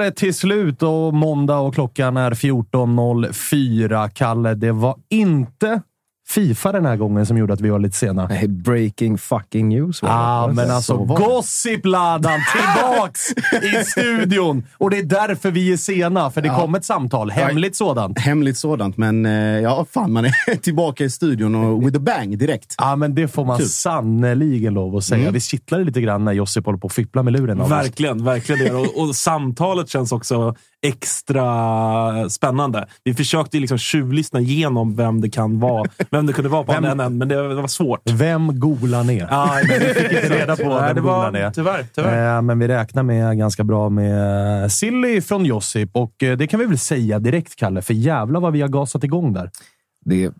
det till slut och måndag och klockan är 14.04. Kalle, det var inte Fifa den här gången som gjorde att vi var lite sena. Nej, breaking fucking news. det. Ja, det men så? alltså det. Gossip-ladan tillbaks i studion! Och det är därför vi är sena, för det kom ett samtal. Hemligt sådant. Hemligt sådant, men eh, ja, fan, man är tillbaka i studion och with a bang direkt. Ja, men det får man Kul. sannerligen lov att säga. Mm. Vi kittlade lite grann när Josip håller på att fippla med luren. Verkligen, verkligen det. Och, och samtalet känns också extra spännande. Vi försökte liksom tjuvlyssna igenom vem det kan vara, vem det kunde vara på Vem- änden, men det, var svårt. Vem golar ner? Ja, vi fick inte reda på Nej, vem det golan är. Tyvärr, tyvärr. Eh, Men vi räknar med ganska bra med eh, Silly från Josip och eh, det kan vi väl säga direkt, Kalle, för jävlar vad vi har gasat igång där. Det,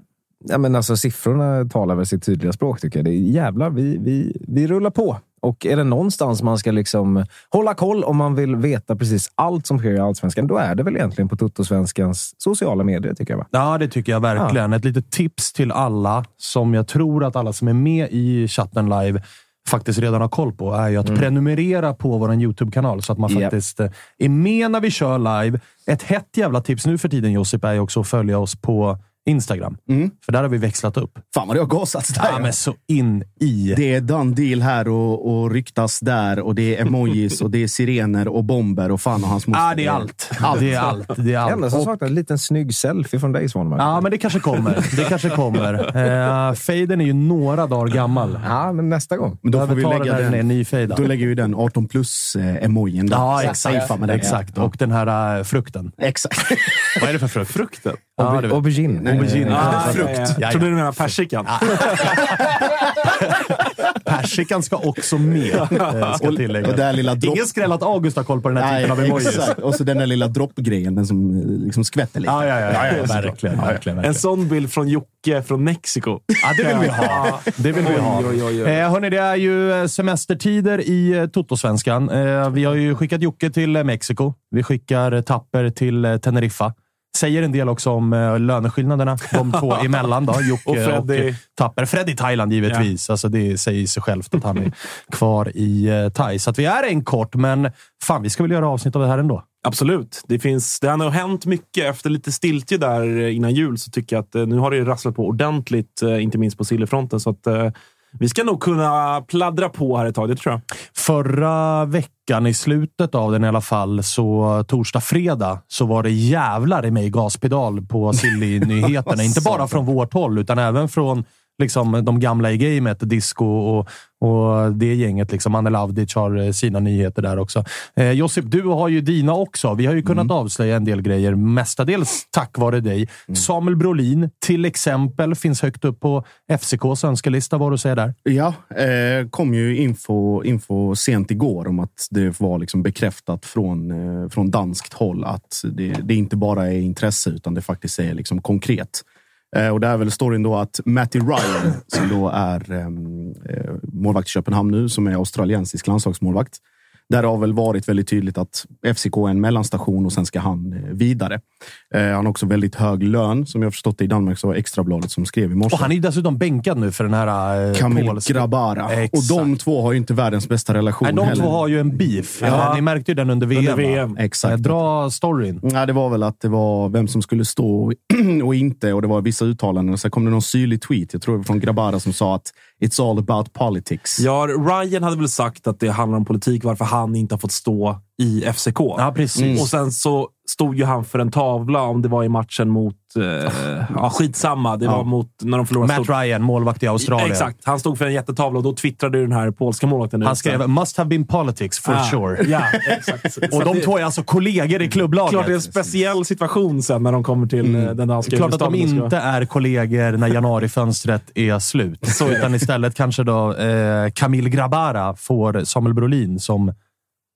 ja, men alltså, siffrorna talar väl sitt tydliga språk, tycker jag. Det är jävlar, vi, vi, vi rullar på. Och är det någonstans man ska liksom hålla koll om man vill veta precis allt som sker i Allsvenskan, då är det väl egentligen på Tuttosvenskans sociala medier, tycker jag. Va? Ja, det tycker jag verkligen. Ett litet tips till alla, som jag tror att alla som är med i chatten live faktiskt redan har koll på, är ju att prenumerera på vår YouTube-kanal så att man Japp. faktiskt eh, är med när vi kör live. Ett hett jävla tips nu för tiden, Josip, är ju också att följa oss på Instagram. För där har vi växlat upp. Fan vad det har gasats där. Ja, men så in i. Det är done deal här och, och ryktas där och det är emojis och det är sirener och bomber och fan och hans moster. Ja, det är allt. Det är allt. Det är Det allt. enda som Och- saknar en liten snygg selfie från dig, Svanemark. Ja, men det kanske kommer. Det kanske kommer. Uh, faden är ju några dagar gammal. Ja, men nästa gång. Men då får vi lägga den den, är nyfejdad. då lägger vi den 18 plus-emojin där. Ja, exakt. med den. exakt. Ja. Och den här äh, frukten. Exakt. Vad är det för frukt? Frukten? Ja. Aubergine. Aubergine. Ah, frukt. ja, ja. Trodde du menade persikan. Persikan ska också med, eh, ska Och det där lilla dropp... Ingen skräll att August har koll på den här Nej, typen av emojis. exakt. Och så den där lilla droppgrejen, den som eh, liksom skvätter lite. Ja, ja, ja, ja, ja, verkligen. verkligen, En sån bild från Jocke från Mexiko. Ja, det vill vi ha. Det vill vi ha. Oj, oj, oj. Eh, hörni, det är ju eh, semestertider i Totosvenskan. Eh, vi har ju skickat Jocke till Mexiko. Vi skickar Tapper till Teneriffa. Säger en del också om eh, löneskillnaderna de två emellan. Då, Jocke Och och, Freddy. eh, Tapper. Fred i Thailand givetvis. Alltså, det säger sig självt att han är kvar i eh, Thai. Så vi är en kort, men fan, vi ska väl göra avsnitt av det här ändå. Absolut. Det, finns, det har nog hänt mycket. Efter lite stiltje där eh, innan jul så tycker jag att eh, nu har det rasslat på ordentligt, inte minst på sillefronten. Så att, vi ska nog kunna pladdra på här ett tag, det tror jag. Förra veckan, i slutet av den i alla fall, så torsdag, fredag, så var det jävlar i mig gaspedal på Silly-nyheterna. Inte bara från vårt håll, utan även från liksom, de gamla i gamet, Disco och, och det gänget. Liksom. Anne Lavdic har eh, sina nyheter där också. Eh, Josip, du har ju dina också. Vi har ju kunnat avslöja en del grejer, mestadels tack vare dig. Samuel Brolin, till exempel, finns högt upp på FCKs önskelista. Vad du säga där? Ja, eh, kom ju info, info sent igår om att det var liksom bekräftat från, eh, från danskt håll att det, det inte bara är intresse utan det faktiskt är liksom konkret. Eh, och det är väl storyn då att Matty Ryan, som då är ehm, eh, målvakt i Köpenhamn nu, som är australiensisk landslagsmålvakt där har väl varit väldigt tydligt att FCK är en mellanstation och sen ska han eh, vidare. Eh, han har också väldigt hög lön, som jag förstått det i Danmark, så var Extrabladet som skrev i morse. Och han är ju dessutom bänkad nu för den här... Eh, Kamil polska- Grabara. Exakt. Och de två har ju inte världens bästa relation Nej, de heller. två har ju en beef. Ja. Ni märkte ju den under VM. Under? VM. Eh, Exakt. Dra storyn. Nej, det var väl att det var vem som skulle stå och inte och det var vissa uttalanden. Sen kom det någon syrlig tweet, jag tror det från Grabara, som sa att it's all about politics. Ja, Ryan hade väl sagt att det handlar om politik, varför han inte har fått stå i FCK. Ja, precis. Och sen så stod ju han för en tavla om det var i matchen mot... Eh, ja, skitsamma. Det var mot när de förlorade Matt stort. Ryan, målvakt i Australien. Exakt. Han stod för en jättetavla och då twittrade den här polska målvakten Han skrev “Must have been politics for Ah, sure”. Ja, exakt. Så Och de två är alltså kollegor i klubblaget. Klart det är en speciell situation sen när de kommer till eh, den danska Klart att de inte är kollegor när januarifönstret är slut. Utan istället kanske då eh, Camille Grabara får Samuel Brolin som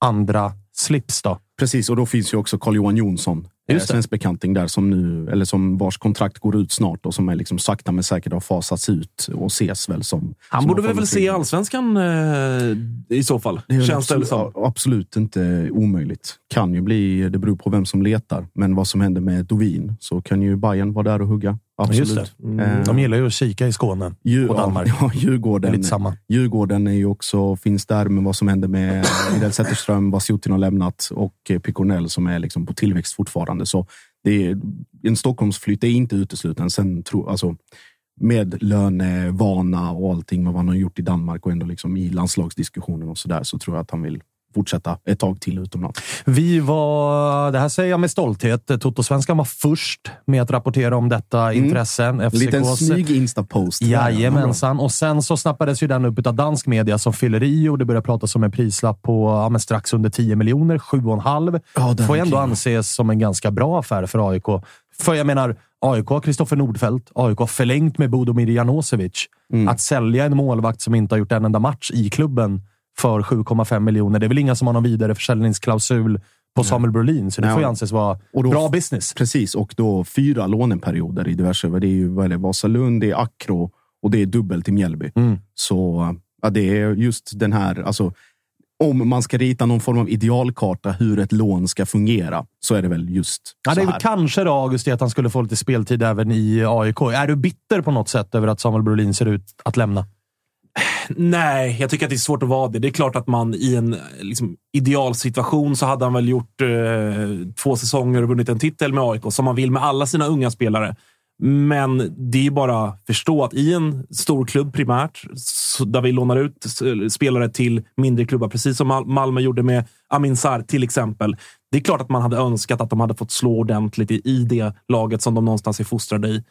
andra slips. Då. Precis, och då finns ju också Carl-Johan Jonsson, Just det. svensk bekanting där, som nu, eller som vars kontrakt går ut snart och som är liksom sakta men säkert har fasats ut och ses väl som... Han som borde väl av se allsvenskan eh, i så fall. Det Känns det absolut, som. ja, absolut inte omöjligt. Kan ju bli, det beror på vem som letar. Men vad som händer med Dovin så kan ju Bayern vara där och hugga. Absolut. Det. Eh, De gillar ju att kika i Skåne Djur- och Danmark. Ja, Djurgården, lite samma. Djurgården är ju också, finns där med vad som händer med Widell Zetterström, Vasiutin har lämnat och eh, Picornell som är liksom på tillväxt fortfarande. Så det är, en Stockholmsflytt är inte utesluten. Sen tro, alltså, med lönevana och allting vad man har gjort i Danmark och ändå liksom i landslagsdiskussionen och så där så tror jag att han vill fortsätta ett tag till utomlands. Vi var, det här säger jag med stolthet, Toto-svenskan var först med att rapportera om detta intresse. En liten FCKs snygg Insta-post. Jajamensan. Och sen så snappades ju den upp av dansk media som fyller i och det börjar pratas om en prislapp på ja, strax under 10 miljoner, 7,5. Ja, Får ändå killen. anses som en ganska bra affär för AIK. För jag menar, AIK har Kristoffer Nordfeldt. AIK har förlängt med Bodomir Janosevic. Mm. Att sälja en målvakt som inte har gjort en enda match i klubben för 7,5 miljoner. Det är väl inga som har någon vidare försäljningsklausul på Samuel Brolin, så det Nej. får ju anses vara då- bra business. Precis, och då fyra låneperioder i diverse. Det är ju vad är det, Vasalund, det är Akro och det är dubbelt i Mjällby. Mm. Så ja, det är just den här, alltså om man ska rita någon form av idealkarta hur ett lån ska fungera så är det väl just Ja, det är kanske då, Augusti, att han skulle få lite speltid även i AIK. Är du bitter på något sätt över att Samuel Brolin ser ut att lämna? Nej, jag tycker att det är svårt att vara det. Det är klart att man i en liksom, idealsituation så hade han väl gjort eh, två säsonger och vunnit en titel med AIK, som man vill med alla sina unga spelare. Men det är ju bara att förstå att i en stor klubb primärt, där vi lånar ut spelare till mindre klubbar, precis som Malmö gjorde med Amin Sarr till exempel. Det är klart att man hade önskat att de hade fått slå ordentligt i, i det laget som de någonstans är fostrade i.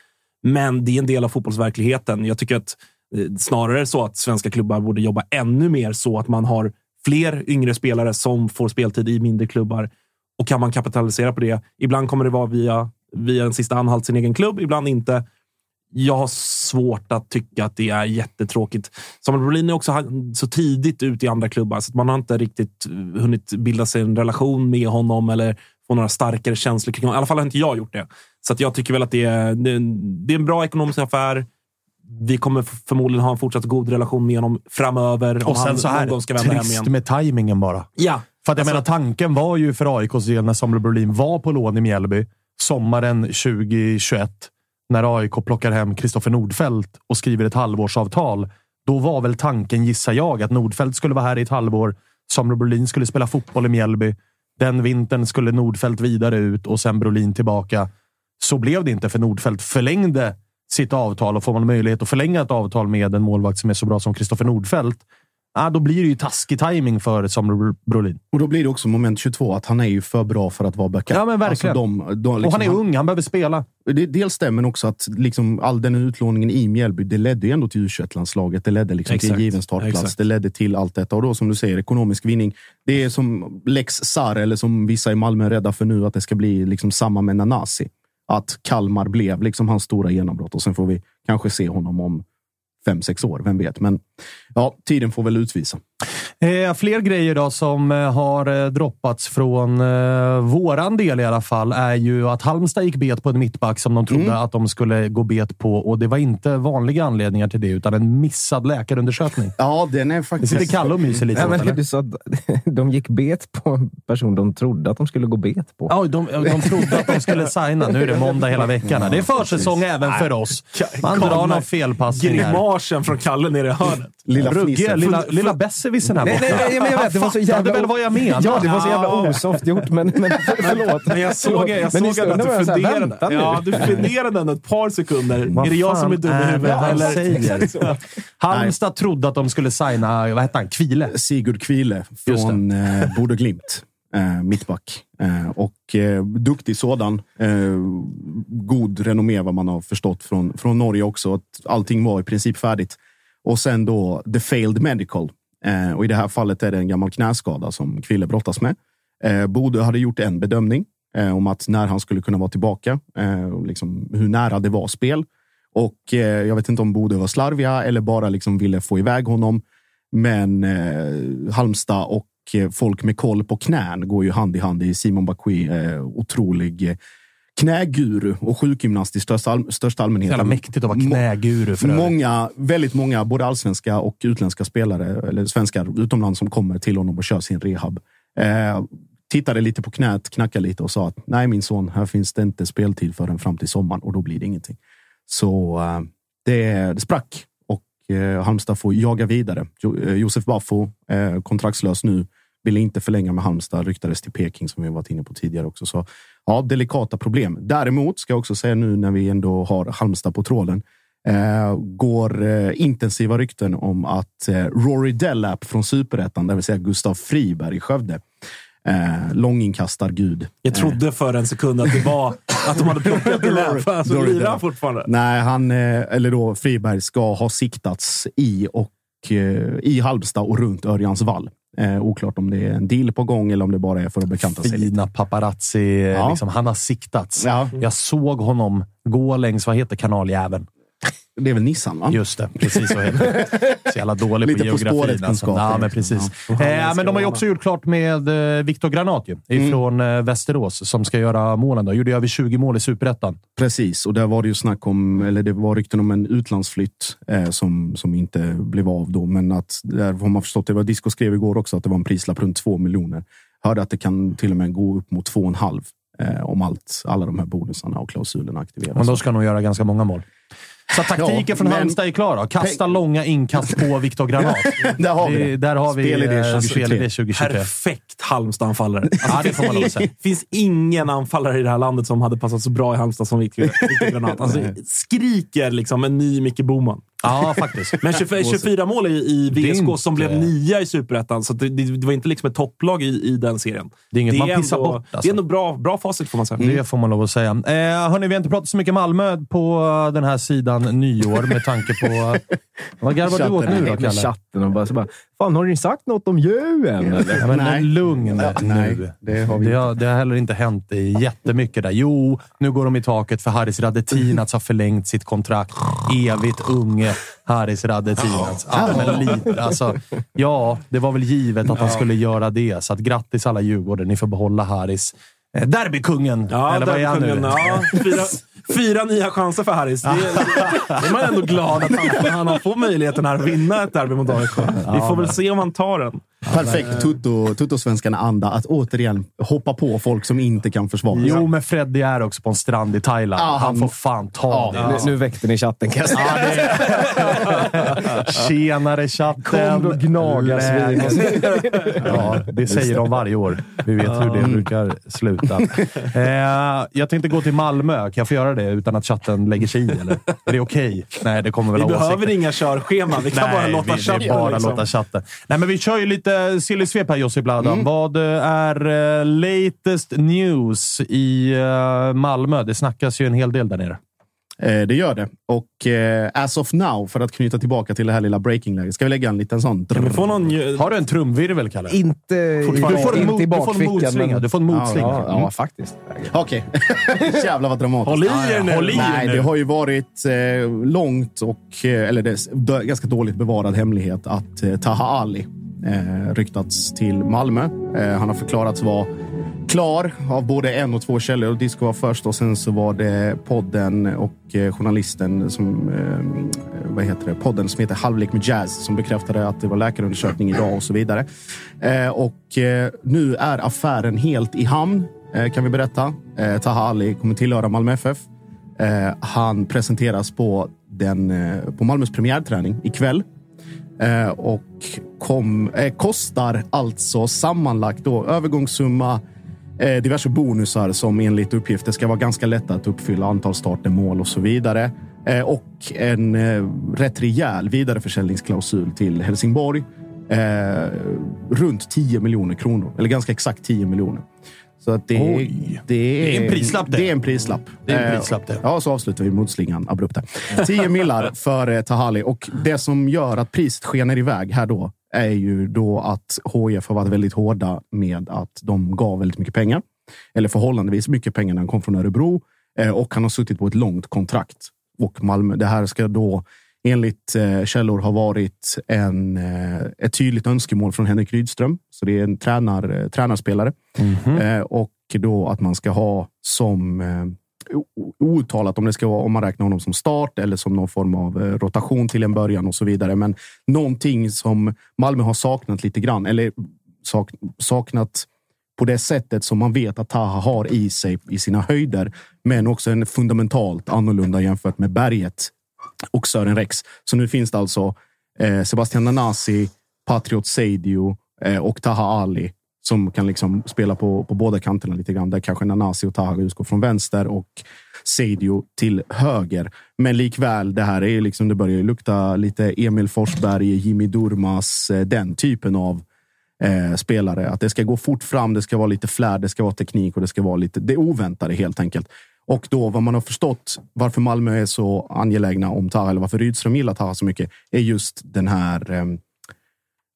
Men det är en del av fotbollsverkligheten. Jag tycker att eh, Eh, snarare så att svenska klubbar borde jobba ännu mer så att man har fler yngre spelare som får speltid i mindre klubbar. Och kan man kapitalisera på det? Ibland kommer det vara via, via en sista anhalt sin egen klubb, ibland inte. Jag har svårt att tycka att det är jättetråkigt. Samuel Brolin är också så tidigt ut i andra klubbar så att man har inte riktigt eh, hunnit bilda sig en relation med honom eller få några starkare känslor kring honom. I alla fall har inte jag gjort det. Så att jag tycker väl att det är, det är en bra ekonomisk affär. Vi kommer förmodligen ha en fortsatt god relation med honom framöver. Och sen så här, ska vända hem trist igen. med tajmingen bara. Ja, För att jag Alltså- menar, tanken var ju för AIKs del när Samuel Brolin var på lån i Mjällby sommaren 2021, när AIK plockar hem Kristoffer Nordfeldt och skriver ett halvårsavtal. Då var väl tanken, gissar jag, att Nordfeldt skulle vara här i ett halvår. Samuel Brolin skulle spela fotboll i Mjällby. Den vintern skulle Nordfeldt vidare ut och sen Brolin tillbaka. Så blev det inte, för Nordfeldt förlängde sitt avtal och får man möjlighet att förlänga ett avtal med en målvakt som är så bra som Kristoffer Nordfeldt, ah, då blir det ju taskig timing för Samuel Brolin. Och då blir det också moment 22, att han är ju för bra för att vara backup. Ja, men verkligen. Alltså de, de, liksom, och han är ung, han behöver spela. Det, dels det, men också att liksom all den utlåningen i Mjällby, det ledde ju ändå till u landslaget Det ledde liksom till en given startplats. Exakt. Det ledde till allt detta. Och då som du säger, ekonomisk vinning. Det är som Lex Sar, eller som vissa i Malmö är rädda för nu, att det ska bli liksom samma med Nanasi. Att Kalmar blev liksom hans stora genombrott och sen får vi kanske se honom om fem, sex år. Vem vet? Men ja, tiden får väl utvisa. Eh, fler grejer då som eh, har eh, droppats från eh, våran del i alla fall är ju att Halmstad gick bet på en mittback som de trodde att de skulle gå bet på och det var inte vanliga anledningar till det utan en missad läkarundersökning. Ja, den är Det faktiskt... sitter Kalle och myser lite Nej, åt, men du sa att de gick bet på en person de trodde att de skulle gå bet på. Ja, de, de trodde att de skulle signa. Nu är det måndag hela veckan. Det är försäsong även för oss. Man drar någon felpassning här. Grimasen från Kalle nere i hörnet. Lilla Rugge, fnissen. lilla, lilla besserwissern här Nej, borta. nej, nej, men jag vet. Det var så jävla... väl vad jag menar? Ja, det var så jävla osoft gjort, men, men förlåt. Men jag såg, jag Men såg att du här, funderade. nu. Ja, du funderade ändå ett par sekunder. Vad är det jag som är dum i huvudet? Eller? säger? Halmstad trodde att de skulle signa, vad hette han, Kvile? Sigurd Kvile från eh, Bodø Glimt. Eh, mittback. Eh, och eh, duktig sådan. Eh, god renommé vad man har förstått från, från Norge också. Att allting var i princip färdigt. Och sen då the failed medical. Eh, och i det här fallet är det en gammal knäskada som Kville brottas med. Eh, Bodø hade gjort en bedömning eh, om att när han skulle kunna vara tillbaka. Eh, och liksom hur nära det var spel. Och eh, jag vet inte om Bode var slarviga eller bara liksom ville få iväg honom. Men eh, Halmstad och eh, folk med koll på knän går ju hand i hand i Simon Bakui. Eh, otrolig eh, knäguru och sjukgymnast i största, all, största allmänhet. Jävla mäktigt att vara knäguru för. Många, väldigt många, både allsvenska och utländska spelare, eller svenskar utomlands som kommer till honom och kör sin rehab. Eh, tittade lite på knät, knackade lite och sa att nej min son, här finns det inte speltid förrän fram till sommaren och då blir det ingenting. Så eh, det, det sprack och eh, Halmstad får jaga vidare. Jo, eh, Josef Baffo, eh, kontraktslös nu, ville inte förlänga med Halmstad, ryktades till Peking som vi varit inne på tidigare också. Så ja, delikata problem. Däremot ska jag också säga nu när vi ändå har Halmstad på tråden, eh, går eh, intensiva rykten om att eh, Rory Delap från Superettan, det vill säga Gustav Friberg i Skövde, eh, långinkastargud. Jag trodde för en sekund att det var att de hade plockat det där. Alltså, lirar han fortfarande? Nej, han, eh, eller då Friberg ska ha siktats i och eh, i Halmstad och runt Örjans vall. Eh, oklart om det är en deal på gång eller om det bara är för att bekanta sig lite. Fina paparazzi. Ja. Liksom, han har siktats. Ja. Jag såg honom gå längs, vad heter kanaljäveln? Det är väl Nissan, va? Just det, precis så heter det. Så jävla dålig Lite på På geografin. Alltså. spåret-kunskaper. Ja, men precis. Ja. Eh, men de har ju också gjort klart med eh, Viktor Granat ju, ifrån eh, Västerås som ska göra målen. Då. Gjorde över 20 mål i Superettan. Precis, och där var det ju snack om, eller det var rykten om en utlandsflytt eh, som, som inte blev av då. Men att där har man förstått, det var Disco skrev igår också, att det var en prislapp runt två miljoner. Hörde att det kan till och med gå upp mot två och en halv eh, om allt, alla de här bonusarna och klausulerna aktiveras. Men då ska nog göra ganska många mål. Så taktiken Ja, från men- Halmstad är klar. Då. Kasta långa inkast på Viktor Granat. där har vi Det-. Där har vi Spelidé eh, 2023. spelidé 2023. Perfekt Halmstad-anfallare. Alltså, Ja, det får man lov att säga. Det finns ingen anfallare i det här landet som hade passat så bra i Halmstad som Viktor Viktor Granat. Alltså, skriker liksom en ny Micke Boman. Ja, faktiskt. Men 24, 24 mål i, i Det VSK inte- som blev nia i Superettan, så det, det, det var inte liksom ett topplag i, i den serien. Det är inget man pissar ändå, bort, alltså. Det är ändå bra, bra facit får man säga. Det får man lov att säga. Eh, hörni, vi har inte pratat så mycket Malmö på den här sidan nyår med tanke på... Vad garvar du åt nu då, Kalle? chatten och bara, så bara Fan, har ni sagt något om eller? Ja, men Nej. lugn Ja, nej, nu. det har vi det, har, det har heller inte hänt jättemycket där. Jo, nu går de i taket för Haris Radetinac har förlängt sitt kontrakt. Evigt unge Haris Radetinac. Ja, men lite, alltså, ja, det var väl givet att han skulle göra det. Så att, grattis alla Djurgården. Ni får behålla Haris. Eh, Derbykungen! Ja, eller vad är han nu? Derby-kungen, Ja, fyra, fyra nya chanser för Harris. Det, det är man ändå glad att han, han får möjligheten här att vinna ett derby mot AIK. Vi får väl se om han tar den. Perfekt tutto, tutto-svenskarna anda att återigen hoppa på folk som inte kan försvara sig. Jo, men Freddy är också på en strand i Thailand. Ja, han han- får fan ta Ja, det. Nu, nu väckte ni chatten kan jag säga. Tjenare chatten! Kom då gnagarsvin. Ja, det säger de varje år. Vi vet hur det brukar sluta. Eh, jag tänkte gå till Malmö. Kan jag få göra det utan att chatten lägger sig i? Eller? Är det okej? Nej, det kommer väl Vi behöver åsikter. inga körscheman. Vi kan bara låta vi, chatten. Det är bara liksom. låta chatten. Nej, men vi kör ju lite silly svep här, Josip Bladan. Vad eh, är eh, latest news i Malmö? Det snackas ju en hel del där nere. Eh, det gör det. Och eh, as of now, för att knyta tillbaka till det här lilla breaking-läget, ska vi lägga en liten sån... Kan vi få någon... Har du en trumvirvel, Kalle? Inte, i-. Du får en inte mot- i du får en bakfickan. men- Du får en motslinga. Ja, ja, Mm. faktiskt. Okej. Jävlar vad dramatiskt. Håll i er nu! håll i er Nej, nu. det har ju varit eh, långt och, eller det är ganska dåligt bevarad hemlighet att Taha Ali eh, ryktats till Malmö. Eh, han har förklarats vara klar av både en och två källor. Disco var först och sen så var det podden och eh, journalisten som, eh, vad heter det, podden som heter Halvlek med Jazz som bekräftade att det var läkarundersökning idag och så vidare. Eh, och eh, nu är affären helt i hamn eh, kan vi berätta. Eh, Taha Ali kommer tillhöra Malmö FF. Eh, han presenteras på, den, eh, på Malmös premiärträning ikväll. Eh, och kom, eh, kostar alltså sammanlagt då övergångssumma, eh, diverse bonusar som enligt uppgifter ska vara ganska lätta att uppfylla, antal starter, mål och så vidare. Eh, och en eh, rätt rejäl vidareförsäljningsklausul till Helsingborg. Eh, runt 10 miljoner kronor, eller ganska exakt 10 miljoner. Så att det, är, det, är, Det är en prislapp det. Det är en prislapp. Det är en Eh, prislapp det. Ja, så avslutar vi motslingan abrupt. där. 10 millar för eh, Tahali. Och det som gör att priset skenar iväg här då är ju då att HIF har varit väldigt hårda med att de gav väldigt mycket pengar. Eller förhållandevis mycket pengar när han kom från Örebro. Eh, Och han har suttit på ett långt kontrakt. Och Malmö, det här ska då enligt eh, källor ha varit en, eh, ett tydligt önskemål från Henrik Rydström. Så det är en tränar, eh, tränarspelare. Eh, och då att man ska ha som outtalat om det ska vara om man räknar honom som start eller som någon form av rotation till en början och så vidare. Men någonting som Malmö har saknat lite grann eller sak, saknat på det sättet som man vet att Taha har i sig i sina höjder, men också en fundamentalt annorlunda jämfört med berget och Sören Rex. Så nu finns det alltså eh, Sebastian Nanasi, Patriot Seidio eh, och Taha Ali som kan liksom spela på, på båda kanterna lite grann. Där kanske Nanasi och Taha utgår från vänster och Seidio till höger. Men likväl, det här är liksom, det börjar ju lukta lite Emil Forsberg, Jimmy Durmas, eh, den typen av eh, spelare. Att det ska gå fort fram, det ska vara lite flärd, det ska vara teknik och det ska vara lite det oväntade helt enkelt. Och då vad man har förstått varför Malmö är så angelägna om Taha, eller varför Rydström gillar Taha så mycket, är just den här eh,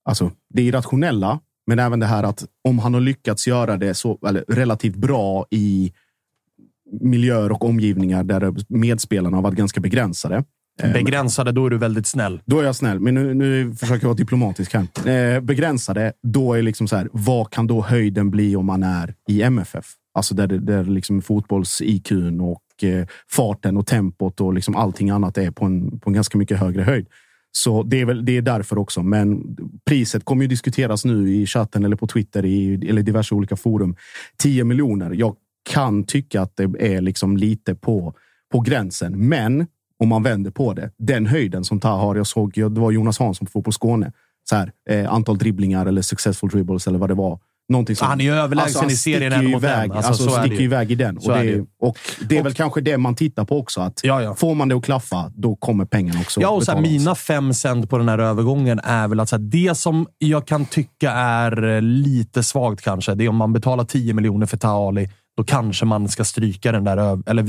Alltså, det irrationella, men även det här att om han har lyckats göra det så eller, relativt bra i miljöer och omgivningar där medspelarna har varit ganska begränsade. Eh, Begränsade, då är du väldigt snäll. då är jag snäll, men nu, nu försöker jag vara diplomatisk här. Eh, begränsade, då är liksom så här, vad kan då höjden bli om man är i MFF? Alltså där, det- där liksom fotbolls-IQn och eh, farten och tempot och liksom allting annat är på en, på en ganska mycket högre höjd. Så det är, väl, det är därför också. Men priset kommer ju diskuteras nu i chatten eller på Twitter i, eller diverse olika forum. 10 miljoner. Jag kan tycka att det är liksom lite på, på gränsen. Men om man vänder på det. Den höjden som Taha har. Jag såg, det var Jonas Hansson på Fotboll Skåne. Så här, eh, antal dribblingar eller successful dribbles eller vad det var. Någonting som, Han är ju överlägsen han i serien ju mot iväg, en. Alltså, Alltså, så sticker ju. iväg i den. Så Och det, är, och det är väl kanske det man tittar på också. Att Ja, ja. Får man det att klaffa, då kommer pengarna också Ja, och så här, mina fem cent på den här övergången är väl att så här, det som jag kan tycka är eh, lite svagt kanske, det är om man betalar 10 miljoner för Taali, då kanske man ska stryka den där eller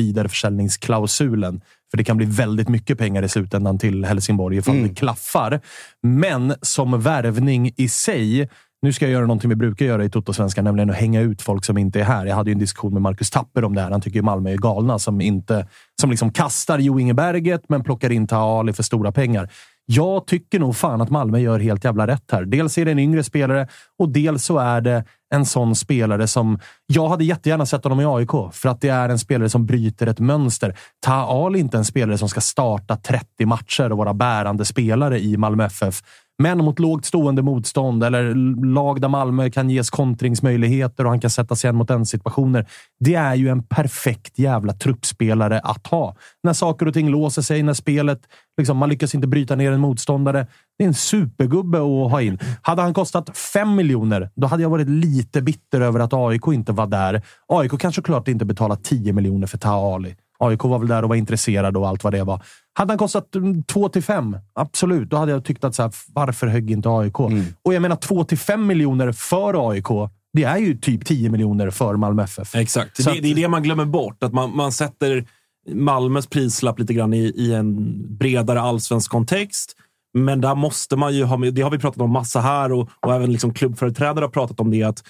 vidareförsäljningsklausulen. För det kan bli väldigt mycket pengar i slutändan till Helsingborg ifall Mm. det klaffar. Men som värvning i sig, nu ska jag göra någonting vi brukar göra i Toto-svenskan, nämligen att hänga ut folk som inte är här. Jag hade ju en diskussion med Marcus Tapper om det här. Han tycker ju Malmö är galna som, inte, som liksom kastar Jo Inge Berget, men plockar in Taha Ali för stora pengar. Jag tycker nog fan att Malmö gör helt jävla rätt här. Dels är det en yngre spelare och dels så är det en sån spelare som... Jag hade jättegärna sett honom i AIK för att det är en spelare som bryter ett mönster. Taha Ali är inte en spelare som ska starta 30 matcher och vara bärande spelare i Malmö FF. Men mot lågt stående motstånd eller lag där Malmö kan ges kontringsmöjligheter och han kan sätta sig en mot en situationer. Det är ju en perfekt jävla truppspelare att ha. När saker och ting låser sig, när spelet, liksom, man lyckas inte bryta ner en motståndare. Det är en supergubbe att ha in. Hade han kostat fem miljoner, då hade jag varit lite bitter över att AIK inte var där. AIK kan såklart inte betala 10 miljoner för Taha Ali. AIK var väl där och var intresserad och allt vad det var. Hade han kostat 2 till 5, absolut. Då hade jag tyckt att så här, varför högg inte AIK? Och jag menar 2 till 5 miljoner för AIK. Det är ju typ 10 miljoner för Malmö FF. Exakt. Det, att- det är det man glömmer bort. Att man, man sätter Malmös prislapp lite grann i, i en bredare allsvensk kontext. Men där måste man ju ha med, det har vi pratat om massa här och, och även liksom klubbföreträdare har pratat om det, att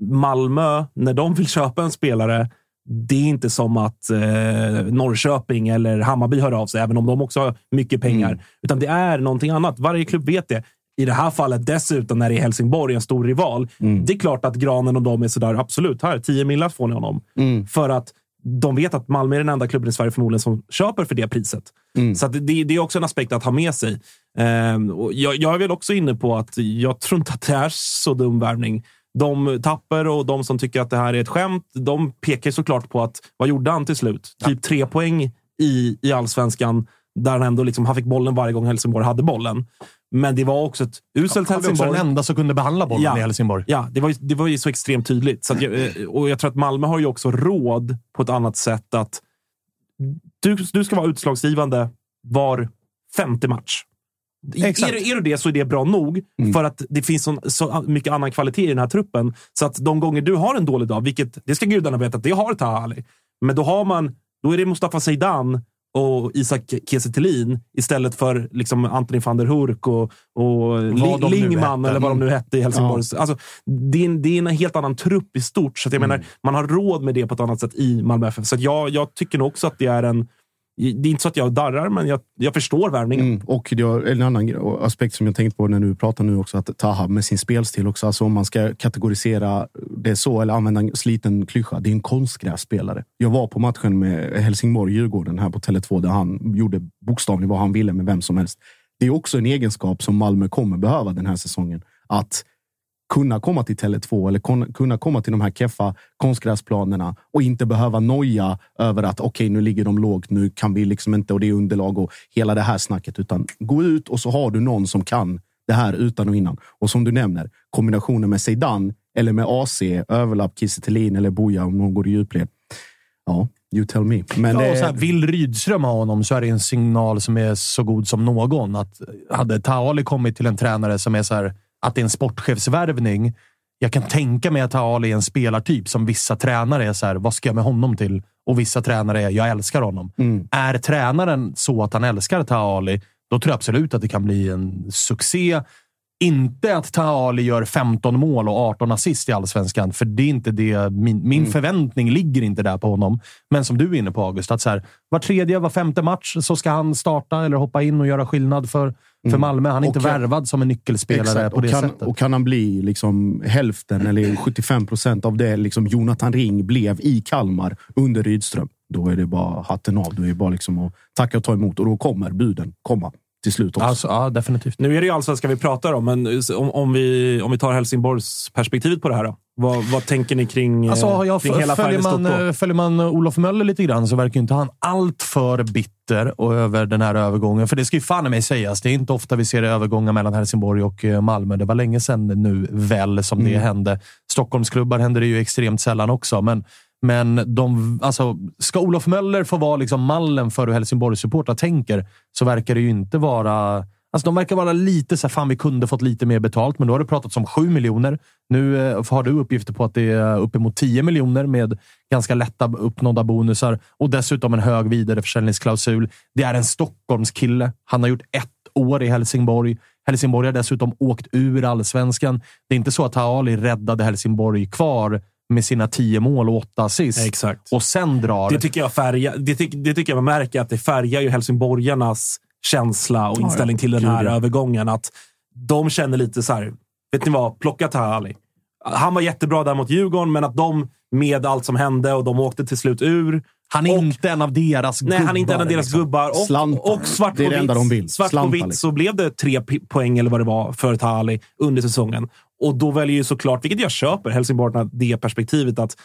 Malmö, när de vill köpa en spelare, det är inte som att eh, Norrköping eller Hammarby hör av sig, även om de också har mycket pengar. Mm. Utan det är någonting annat. Varje klubb vet det. I det här fallet dessutom när det är Helsingborg, en stor rival. Mm. Det är klart att Granen och de är sådär, absolut, här, 10 millar får ni honom. Mm. För att de vet att Malmö är den enda klubben i Sverige förmodligen som köper för det priset. Mm. Så det, det är också en aspekt att ha med sig. Ehm, jag, jag är väl också inne på att jag tror inte att det är så dum värvning. De tapper och de som tycker att det här är ett skämt, de pekar såklart på att vad gjorde han till slut? Typ tre poäng i, i allsvenskan där han ändå liksom, han fick bollen varje gång Helsingborg hade bollen. Men det var också ett uselt Han var också Helsingborg. den enda som kunde behandla bollen Ja. i Helsingborg. Ja, det var, ju, det var ju så extremt tydligt. Så jag, eh, och jag tror att Malmö har ju också råd på ett annat sätt att du, du ska vara utslagsgivande var femte match. Exakt. Är, du- är du det så är det bra nog, för att det finns så, så mycket annan kvalitet i den här truppen. Så att de gånger du har en dålig dag, vilket det ska gudarna veta att det har Taha Ali, men då har man, då är det Mustafa Zeidan och Isak Kiese istället för liksom Anthony van der Hurk och, och Li- Lingman eller vad de nu hette i Helsingborg. Alltså, det, är en, det är en helt annan trupp i stort. Så jag menar, man har råd med det på ett annat sätt i Malmö FF. Så att jag, jag tycker nog också att det är en... Det är inte så att jag darrar, men jag, jag förstår värvningen. Mm. Och det är en annan aspekt som jag tänkt på när du pratar nu också, att Taha med sin spelstil också. Alltså om man ska kategorisera det så, eller använda en sliten klyscha. Det är en konstgrässpelare. Jag var på matchen med Helsingborg-Djurgården här på Tele2 där han gjorde bokstavligen vad han ville med vem som helst. Det är också en egenskap som Malmö kommer behöva den här säsongen. Att kunna komma till Tele2 eller kunna komma till de här keffa konstgräsplanerna och inte behöva noja över att okej, nu ligger de lågt, nu kan vi liksom inte och det är underlag och hela det här snacket. Utan gå ut och så har du någon som kan det här utan och innan. Och som du nämner, kombinationen med Zeidan eller med AC, överlapp Kiese eller Boja om någon går i djupled. Ja, you tell me. Men Ja, och så här, vill Rydström ha honom så är det en signal som är så god som någon. Att hade Taali kommit till en tränare som är så här, att det är en sportchefsvärvning. Jag kan tänka mig att Taali är en spelartyp som vissa tränare är så här, vad ska jag med honom till? Och vissa tränare är, jag älskar honom. Mm. Är tränaren så att han älskar Taali, då tror jag absolut att det kan bli en succé. Inte att Taali gör 15 mål och 18 assist i allsvenskan, för det är inte det. Min, min förväntning ligger inte där på honom. Men som du är inne på, August, att så här, var tredje, var femte match så ska han starta eller hoppa in och göra skillnad för, för Malmö. Han är inte kan- värvad som en nyckelspelare Exakt. på det och kan, sättet. Och kan han bli liksom hälften eller 75 procent av det liksom Jonathan Ring blev i Kalmar under Rydström, då är det bara hatten av. Då är det bara liksom att tacka och ta emot. Och då kommer buden komma till slut också. Alltså, ja, definitivt. Nu är det ju allsvenskan vi pratar om, men om, om, vi, om vi tar Helsingborgs perspektivet på det här då. Vad, vad tänker ni kring, Alltså, eh, jag, kring hela följer, man, eh, följer man Olof Möller lite grann så verkar inte han allt för bitter och över den här övergången. För det ska ju fan i mig sägas. Det är inte ofta vi ser övergångar mellan Helsingborg och eh, Malmö. Det var länge sedan nu väl som det hände. Stockholmsklubbar händer det ju extremt sällan också. Men, men de, alltså, ska Olof Möller få vara liksom mallen för hur Helsingborgs-supportrar tänker så verkar det ju inte vara Alltså de verkar vara lite så här, fan vi kunde fått lite mer betalt, men då har det pratats om 7 miljoner. Nu eh, har du uppgifter på att det är uppemot 10 miljoner med ganska lätta uppnådda bonusar och dessutom en hög vidareförsäljningsklausul. Det är en Stockholmskille. Han har gjort ett år i Helsingborg. Helsingborg har dessutom åkt ur allsvenskan. Det är inte så att Haali räddade Helsingborg kvar med sina 10 mål och 8 assist Exakt. och sen drar. Det tycker jag färgar, det, det tycker jag man märker att det färgar ju helsingborgarnas känsla och inställning till den här ja. övergången. Att de känner lite så här, vet ni vad? Plocka Taha Ali. Han var jättebra där mot Djurgården, men att de med allt som hände och de åkte till slut ur. Han är och- inte en av deras Nej, han är inte en av gubbar, deras liksom. gubbar. Och, Slantar. och svart Det är på det enda vitt, de vill. Svart på Slantar, vitt liksom. så blev det tre poäng eller vad det var för Tali under säsongen. Och då väljer ju såklart, vilket jag köper, Helsingborg det perspektivet att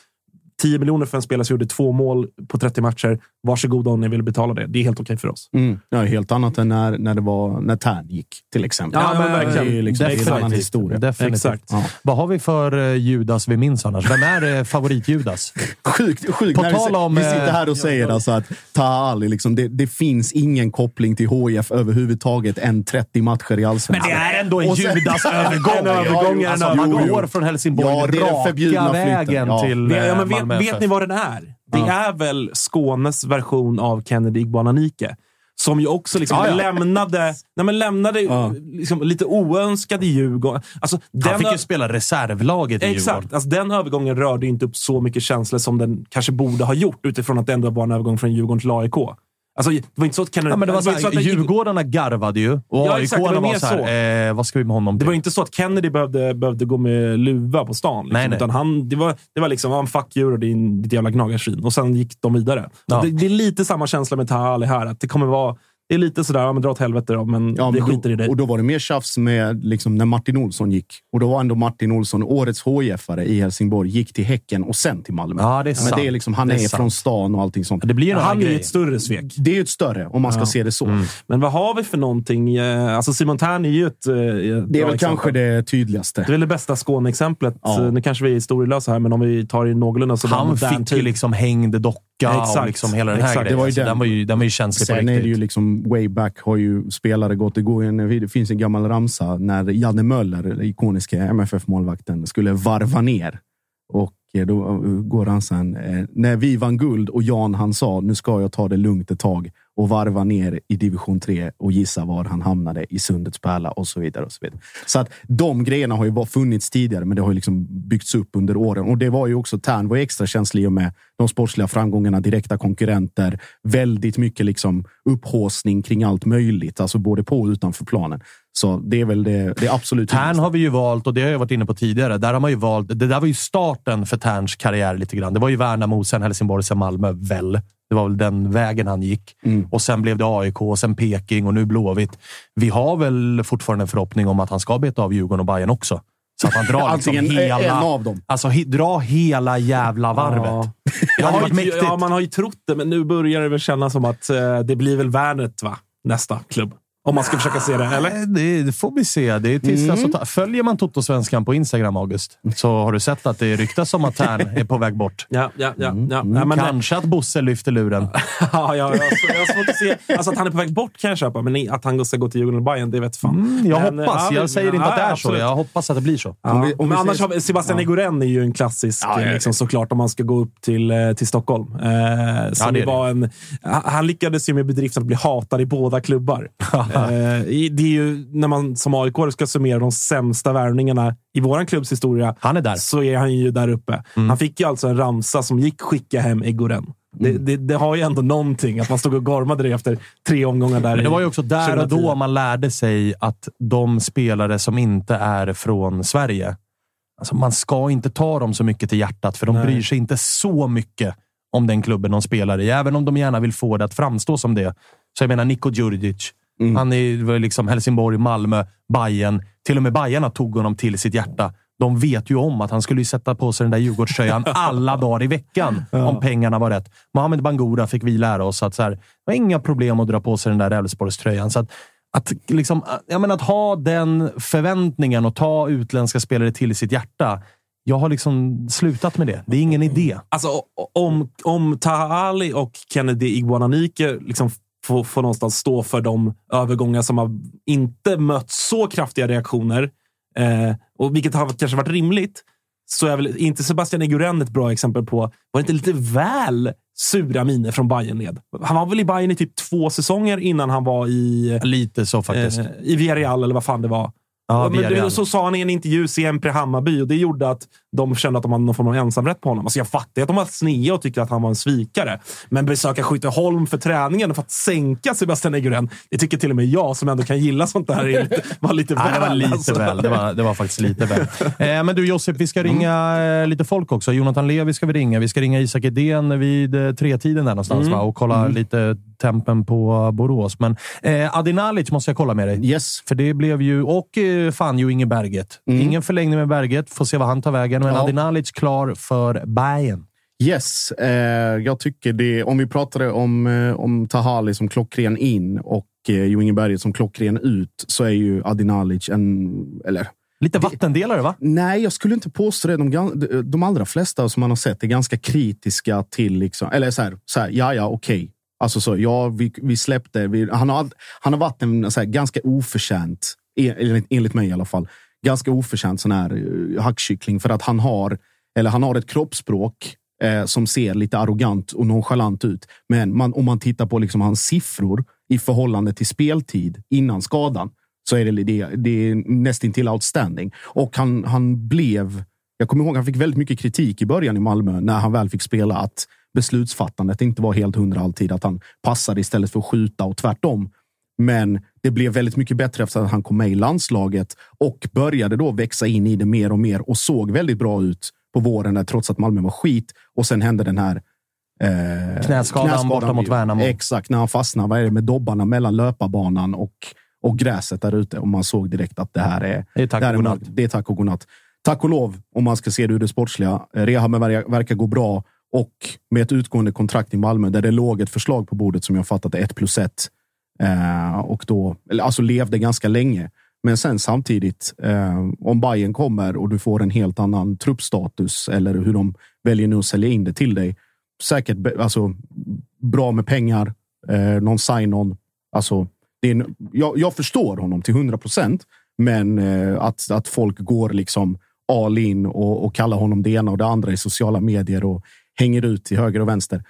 10 miljoner för en spelare som gjorde två mål på 30 matcher. Varsågoda om ni vill betala det. Det är helt okej för oss. Mm. Ja, helt annat än när, när det var när Tern gick, till exempel. Ja, men verkligen. Det är, liksom, en annan historia. Definitivt. Exakt. Ja. Vad har vi för eh, Judas vi minns annars? Vem är eh, favorit-Judas? Sjukt, sjukt. På tal om, vi sitter eh, här och säger alltså att Taha liksom, det, det finns ingen koppling till HIF överhuvudtaget än 30 matcher i allsvenskan. Men det är ändå en sen- Judas-övergång. En övergång en alltså. Man går från Helsingborg Ja, det är den raka vägen Ja. till ja, men Malmö vet, ni vad den är? det är väl Skånes version av Kennedy Igbananike. Som ju också liksom Ja, ja. lämnade, nej men lämnade Ja. liksom lite oönskad i Djurgården. Alltså, Han fick ju spela reservlaget i Exakt. Djurgården. Alltså, den övergången rörde inte upp så mycket känslor som den kanske borde ha gjort utifrån att det ändå var en övergång från Djurgården till AIK. Alltså, det var inte så att Kennedy... Ja, men det var så här, det- Djurgårdarna garvade ju och Ja, AIK exakt, det var var, mer så här, eh, vad ska vi med honom Det till? var inte så att Kennedy behövde, behövde gå med luva på stan. Liksom, Nej, nej. Utan han, det, var, det var liksom, ah, fuck you och din, ditt jävla gnagarsvin. Och sen gick de vidare. Ja. Det, det är lite samma känsla med Taha Ali här. Att det kommer vara... Det är lite sådär, ja, men dra åt helvete då, men Ja, vi men skiter då, i dig. Och då var det mer tjafs med liksom, när Martin Olsson gick. Och då var ändå Martin Olsson årets HIF-are i Helsingborg. Gick till Häcken och sen till Malmö. Ja, det är men sant. det är liksom, han Det är är, sant. från stan och allting sånt. Det blir ju några han är ju ett större svek. Det är ju ett större, om man ska se det så. Mm. Men vad har vi för någonting? Eh, Alltså Simon Tern är ju ett, eh, ett Det är väl exempel. kanske det tydligaste. Det är väl det bästa Skåne-exemplet. Ja. Eh, Nu kanske vi är historielösa här, men om vi tar i någorlunda så Han fick ju liksom hängd docka. Och liksom hela den här Exakt. grejen. Det var ju den. den, var ju, den var ju känslig på Sen är riktigt. det ju liksom way back har ju spelare gått. Det, går en, det finns en gammal ramsa när Janne Möller, den ikoniska MFF-målvakten, skulle varva ner. Och eh, då eh, går han sen. eh, När vi vann guld och Jan han sa nu ska jag ta det lugnt ett tag och varva ner i division 3 och gissa var han hamnade i Sundets pärla och så vidare. och Så vidare. Så att de grejerna har ju bara funnits tidigare, men det har ju liksom byggts upp under åren. Och det var ju också Tern var extra känslig i och med de sportsliga framgångarna, direkta konkurrenter, väldigt mycket liksom upphåsning kring allt möjligt, alltså både på och utanför planen. Så det är väl det, det absolut Tern har vi ju valt, och det har jag varit inne på tidigare, där har man ju valt, det där var ju starten för Terns karriär lite grann. Det var ju Värnamo, sen Helsingborg, sen Malmö, väl. Det var väl den vägen han gick. Mm. Och sen blev det AIK, och sen Peking och nu Blåvitt. Vi har väl fortfarande en förhoppning om att han ska beta av Djurgården och Bayern också. Så att han drar liksom hela... en av dem. Alltså he, dra hela jävla varvet. Ja. Det hade varit mäktigt. ja, man har ju trott det, men nu börjar det väl kännas som att eh, det blir väl Värnet, va? Nästa klubb. Om man ska försöka se det, eller? Det, det får vi se. Det är tills Mm. Följer man Toto-svenskan på Instagram, August, så har du sett att det ryktas om att Tern är på väg bort. Ja, ja, ja. ja. ja men, Kanske att Bosse lyfter luren. ja, ja, jag, så- jag har svårt att se. Alltså att han är på väg bort kan jag köpa, men att han ska gå till Djurgården och Bayern, det vet fan. Mm, jag Men, hoppas. ja, jag säger inte att det är så. absolut. Jag hoppas att det blir så. Ja, Om vi- om men annars har Sebastian Egoren är ju en klassisk, Ja, ja, ja. Liksom, såklart, om man ska gå upp till, eh, till Stockholm. Eh, som det var en, han han lyckades ju med bedriften att bli hatad i båda klubbar. Eh, det är ju när man som AIK ska summera de sämsta värvningarna i vår klubbs historia. Han är där. Så är han ju där uppe. Han fick ju alltså en ramsa som gick skicka hem Egoren. Det, det, det har ju ändå någonting, att man stod och gormade det efter tre omgångar där. Men det var ju också där och 2010. då man lärde sig att de spelare som inte är från Sverige, alltså man ska inte ta dem så mycket till hjärtat, för de Nej. bryr sig inte så mycket om den klubben de spelar i. Även om de gärna vill få det att framstå som det. Så jag menar Niko Djurdjic. Han är var liksom Helsingborg, Malmö, Bayern. Till och med Bajarna tog honom till sitt hjärta. De vet ju om att han skulle sätta på sig den där Djurgårdströjan alla dagar i veckan om pengarna var rätt. Mohamed Bangura fick vi lära oss att så här, det var inga problem att dra på sig den där Elfsborgströjan. Så att, att, liksom, jag menar, att ha den förväntningen och ta utländska spelare till sitt hjärta. Jag har liksom slutat med det. Det är ingen idé. Alltså, om, om Taha Ali och Kennedy Iguananike liksom får, får någonstans stå för de övergångar som har inte mött så kraftiga reaktioner, eh, och vilket har kanske varit rimligt, så är väl inte Sebastian Eguren ett bra exempel på, var det inte lite väl sura miner från Bayern-led? Han var väl i Bayern i typ två säsonger innan han var i, Lite så faktiskt. eh, i Villarreal, eller vad fan det var. Ja, men det, så sa han i en intervju, Siempre Hammarby, och det gjorde att de kände att de hade någon form av ensamrätt på honom. Alltså jag fattar att de var snea och tyckte att han var en svikare. Men besöka Skytteholm för träningen för att sänka Sebastian Eguren, det tycker till och med jag, som ändå kan gilla sånt där, lite, var lite Nej, det var väl, lite alltså. väl. Det var, det var faktiskt lite väl. Eh, men du Josip, vi ska ringa eh, lite folk också. Jonathan Levi ska vi ringa. Vi ska ringa Isak Edén vid eh, tretiden där någonstans va? och kolla lite tempen på Borås. Men eh, Adi Nalic måste jag kolla med dig. Yes. För det blev ju, och eh, fan ju Inge Berget. Ingen förlängning med Berget. Får se vad han tar vägen. Men Ja. Adi Nalic klar för Bayern. Yes, eh, jag tycker det. Om vi pratade om, eh, om Tahali som klockren in och eh, Jo Inge Berget som klockren ut så är ju Adinalic en... Eller, Lite vattendelare va? nej, jag skulle inte påstå det. De, de allra flesta som man har sett är ganska kritiska till... Liksom, eller så här, så här ja, ja, okej. Alltså så, ja, vi, vi släppte. Vi, han, har, han har varit en så här, ganska oförtjänt, en- enligt, enligt mig i alla fall, ganska oförtjänt sån här eh, hackkyckling för att han har, eller han har ett kroppsspråk eh, som ser lite arrogant och nonchalant ut. Men man, om man tittar på liksom hans siffror i förhållande till speltid innan skadan så är det, det, det är nästintill outstanding. Och han, han blev... Jag kommer ihåg han fick väldigt mycket kritik i början i Malmö när han väl fick spela. Att beslutsfattandet inte var helt hundra alltid. Att han passade istället för att skjuta och tvärtom. Men det blev väldigt mycket bättre efter att han kom med i landslaget och började då växa in i det mer och mer och såg väldigt bra ut på våren där, trots att Malmö var skit. Och sen hände den här eh, knäskadan, borta mot Värnamo. Exakt, när han fastnade vad är det, med dobbarna mellan löparbanan och, och gräset där ute. Och man såg direkt att det här är, det är tack och godnatt. Det är tack och godnatt. Tack och lov, om man ska se det ur det sportsliga. Rehaben verkar gå bra och med ett utgående kontrakt i Malmö där det låg ett förslag på bordet som jag fattat är ett plus ett. Eh, och då, alltså levde ganska länge. Men sen samtidigt, eh, om Bayern kommer och du får en helt annan truppstatus eller hur de väljer nu att sälja in det till dig. Säkert alltså, bra med pengar, eh, någon sign-on. Alltså, det är en, jag, jag förstår honom till hundra procent, men eh, att, att folk går liksom all in och, och kallar honom det ena och det andra i sociala medier och hänger ut till höger och vänster.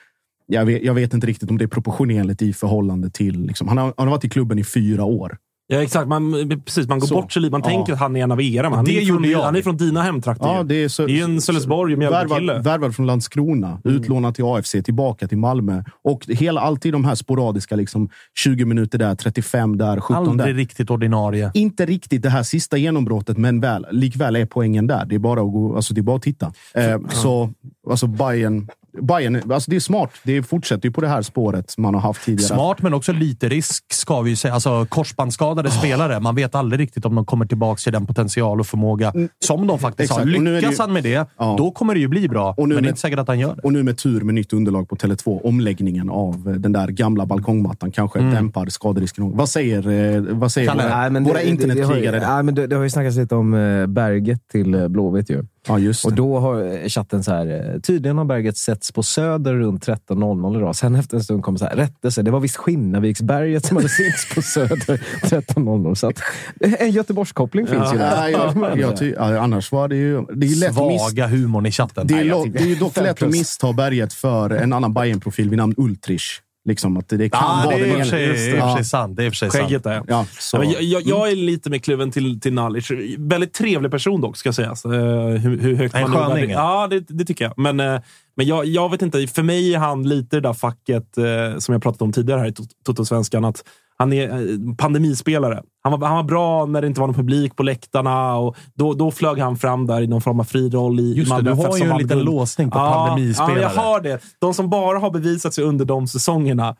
Jag vet, jag vet inte riktigt om det är proportionerligt i förhållande till... Liksom, han, har, han har varit i klubben i fyra år. Ja, exakt. Man, precis, man går Så. bort sig lite. Man Ja. tänker att han är en av era. Han, Det är från, jag. han är från dina hemtrakter. Ja, det är, så, det är en Sölvesborg och Mjölby-kille. värvad, från Landskrona, utlånad till AFC, tillbaka till Malmö. Och hela, alltid de här sporadiska, liksom, 20 minuter där, 35 där, 17 Aldrig där. riktigt ordinarie. Inte riktigt det här sista genombrottet, men väl, likväl är poängen där. Det är bara att, gå, alltså det är bara att titta. Eh, så alltså Bayern, Bayern, alltså det är smart. Det fortsätter ju på det här spåret man har haft tidigare. Smart, men också lite risk ska vi ju säga. Alltså korsbandsskadade spelare. Man vet aldrig riktigt om de kommer tillbaka till den potential och förmåga som de faktiskt Exakt. har. Lyckas ju- han med det, Ja. då kommer det ju bli bra. Och nu men det är med- inte säkert att han gör det. Och nu med tur med nytt underlag på Tele2, omläggningen av eh, den där gamla balkongmattan kanske dämpar skaderisken. Vad säger, eh, vad säger Kalle? våra, Nej, men det- våra det- det har ju- internetkrigare? nej, men det, det har ju snackats lite om eh, Berget till Blåvitt ju. Ja, just Och då har eh, chatten så här, eh, tydligen har berget setts på Söder runt 13.00 idag. Sen efter en stund kom så här, rättelse. Det var visst Skinnarviksberget som hade setts på Söder 13.00. Så att, eh, en Göteborgskoppling finns ju där. Nej, jag, jag ty, ja, annars var det ju... Det är ju lätt Svaga humorn i chatten. det är, Nej, det är ju dock lätt att missta berget för en annan Bayern-profil vid namn Ultrich. Liksom att det kan Ah, vara det är i och den för ena. sig, i och för sig sant. Det är för sig sant. Skägget där, ja. Ja, jag, jag, jag är lite mer kluven till, till Nalic. Väldigt trevlig person dock, ska sägas. Uh, hur, hur högt En man sköning. Ja, det, det tycker jag. Men, eh, men jag, jag vet inte. För mig är han lite det där facket eh, som jag pratat om tidigare här i Tot- Toto-svenskan. Att han är eh, pandemispelare. Han var, han var bra när det inte var någon publik på läktarna. Och då, då flög han fram där i någon form av fri roll i Just det, du har ju en liten guld. låsning på pandemispelare. Ja, jag har det. De som bara har bevisat sig under de säsongerna,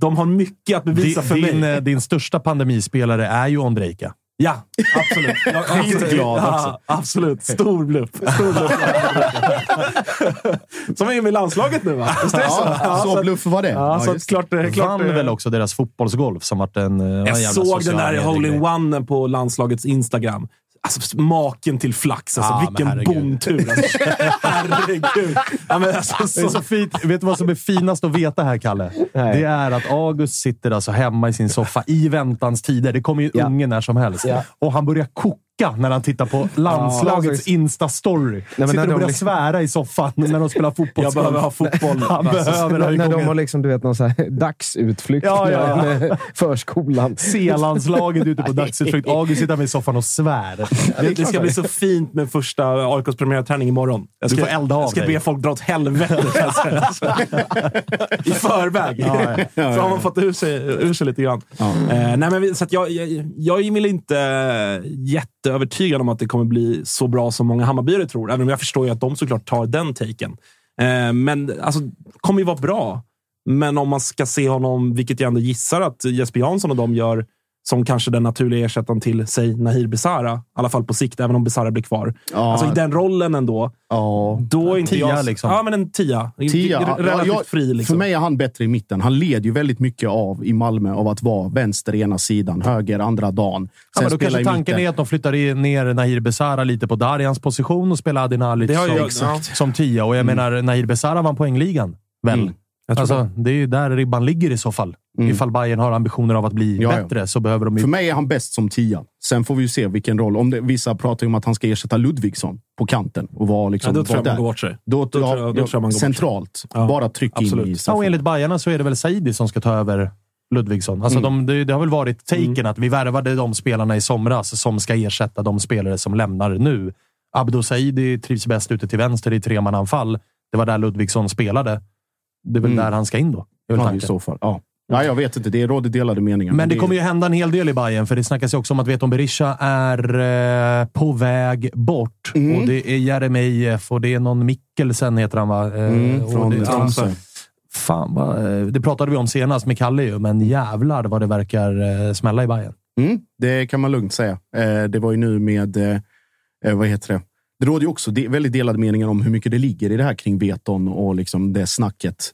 de har mycket att bevisa för din, mig. eh, din största pandemispelare är ju Ondrejka. Ja, absolut. Jag, Skitglad ja, också. Absolut. Stor bluff. Stor bluff. Som är med i landslaget nu, va? Det så? Ja, så bluff var det. Ja, så att just klart, klart, Vann det- väl också deras fotbollsgolf som vart en, eh, en Jag såg den där mediegrej. hole-in-one på landslagets Instagram. Alltså, maken till flax. Alltså, men vilken bomtur. Alltså. herregud. Ja, men alltså, Det är så, så fint. Vet du vad som är finast att veta här, Kalle? Nej. Det är att August sitter alltså hemma i sin soffa i väntans tider. Det kommer ju Ja. ungen när som helst. Ja. Och han börjar koka när han tittar på landslagets Ja. Insta-story. men Sitter när och de börjar liksom- svära i soffan när de spelar fotboll. jag behöver ha fotboll. Han Alltså, behöver ha när, när de har liksom, du vet, någon så här dagsutflykt Ja, ja, ja. förskolan. C-landslaget ute på dagsutflykt. August sitter med i soffan och svär. Det, det ska bli så fint med första AIKs premiärträning imorgon. Jag Du ska, får elda av jag ska dig. be folk dra åt helvete. I förväg. så har man fått ur sig, ur sig lite grann. Eh, nej, men, vi- så att jag, jag, jag är väl inte jätteövertygad om att det kommer bli så bra som många Hammarbyare tror. Även om jag förstår ju att de såklart tar den taken. Eh, men alltså, kommer ju vara bra. Men om man ska se honom, vilket jag ändå gissar att Jesper Jansson och de gör, som kanske den naturliga ersättaren till, säg, Nahir Besara. I alla fall på sikt, även om Besara blir kvar. Ja. Alltså i den rollen ändå. Ja. Då är inte tia, jag... liksom. Ja, men en tia. Tia. Ja, Relativt jag- fri. Liksom. För mig är han bättre i mitten. Han leder ju väldigt mycket av i Malmö av att vara vänster ena sidan, höger andra dagen. Ja, men då kanske tanken mitten. är att de flyttar ner Nahir Besara lite på Darjans position och spelar Adin Alic Det har som, jag- ja. som tia. Och jag menar, Nahir Besara vann poängligan. Väl? Mm. Alltså, det är ju där ribban ligger i så fall. Ifall Bayern har ambitioner av att bli Ja, ja. bättre så behöver de ju... För mig är han bäst som tia. Sen får vi ju se vilken roll. Om det, vissa pratar ju om att han ska ersätta Ludvigsson på kanten och vara Ja, liksom, då tror jag man där. går bort sig. Då, Då ja, då tror jag man går centralt. Ja, Bara tryck in absolut. i Ja, och enligt Bayerna så är det väl Saidi som ska ta över Ludvigsson. Alltså de, det, det har väl varit taken att vi värvade de spelarna i somras som ska ersätta de spelare som lämnar nu. Abdo Saidi trivs bäst ute till vänster i tremananfall. Det var där Ludvigsson spelade. Det är väl Mm. där han ska in då. Det är väl Ja, i så fall. Ja. Ja, jag vet inte. Det råder delade meningar. Men det kommer ju hända en hel del i Bayern för det snackas ju också om att Veton Berisha är eh, på väg bort. Mm. Och det är Jeremejeff och det är någon Mikkelsen, heter han va? Eh, Mm, från det. Fan, vad, eh, det pratade vi om senast med Kalle ju, men jävlar vad det verkar eh, smälla i Bayern. Mm, det kan man lugnt säga. Eh, det var ju nu med, eh, vad heter det? Det råder ju också väldigt delade meningar om hur mycket det ligger i det här kring Veton och liksom det snacket.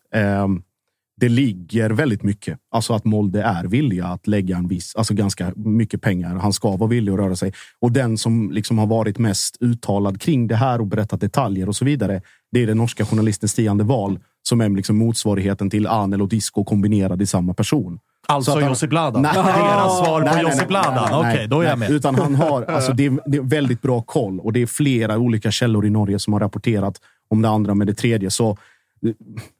Det ligger väldigt mycket. Alltså att Molde är villiga att lägga en viss, alltså ganska mycket pengar. Han ska vara villig att röra sig. Och den som liksom har varit mest uttalad kring det här och berättat detaljer och så vidare. Det är den norska journalisten Stian de Wahl som är liksom motsvarigheten till Anel och Disco kombinerad i samma person. Alltså Så att han- Josip Ladan. Nej. Deras svar Nej, på nej, Josip nej, Ladan. nej, Okej, nej, då är jag nej. med. Utan han har, alltså det, är, det är väldigt bra koll och det är flera olika källor i Norge som har rapporterat om det andra med det tredje. Så,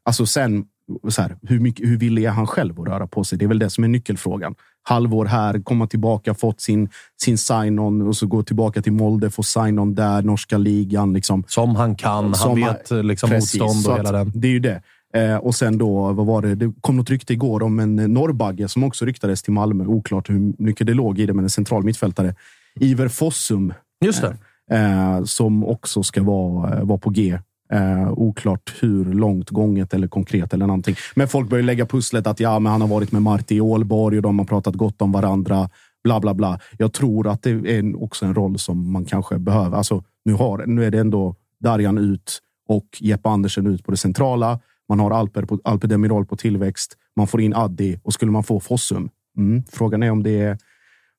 alltså sen, så här, hur, mycket, hur villig är han själv att röra på sig? Det är väl det som är nyckelfrågan. Halvår här, komma tillbaka, fått sin, sin sign-on och så gå tillbaka till Molde, få sign-on där, norska ligan. Liksom. Som han kan. Han Som vet eh, liksom Precis, motstånd och hela den. Det är ju det. Eh, och sen då, vad var det? Det kom något rykte igår om en norrbagge som också ryktades till Malmö. Oklart hur mycket det låg i det, men en central mittfältare. Iver Fossum, Just det. eh, som också ska vara, eh, vara på G. Eh, oklart hur långt gånget eller konkret eller någonting. Men folk börjar lägga pusslet att ja, men han har varit med Marti i Ålborg och de har pratat gott om varandra. Bla, bla, bla. Jag tror att det är en, också en roll som man kanske behöver. Alltså, nu, har, nu är det ändå Darjan ut och Jeppe Andersen ut på det centrala. Man har Alper, på, Alper Demirol på tillväxt. Man får in Addi och skulle man få Fossum. Mm. Frågan är om det är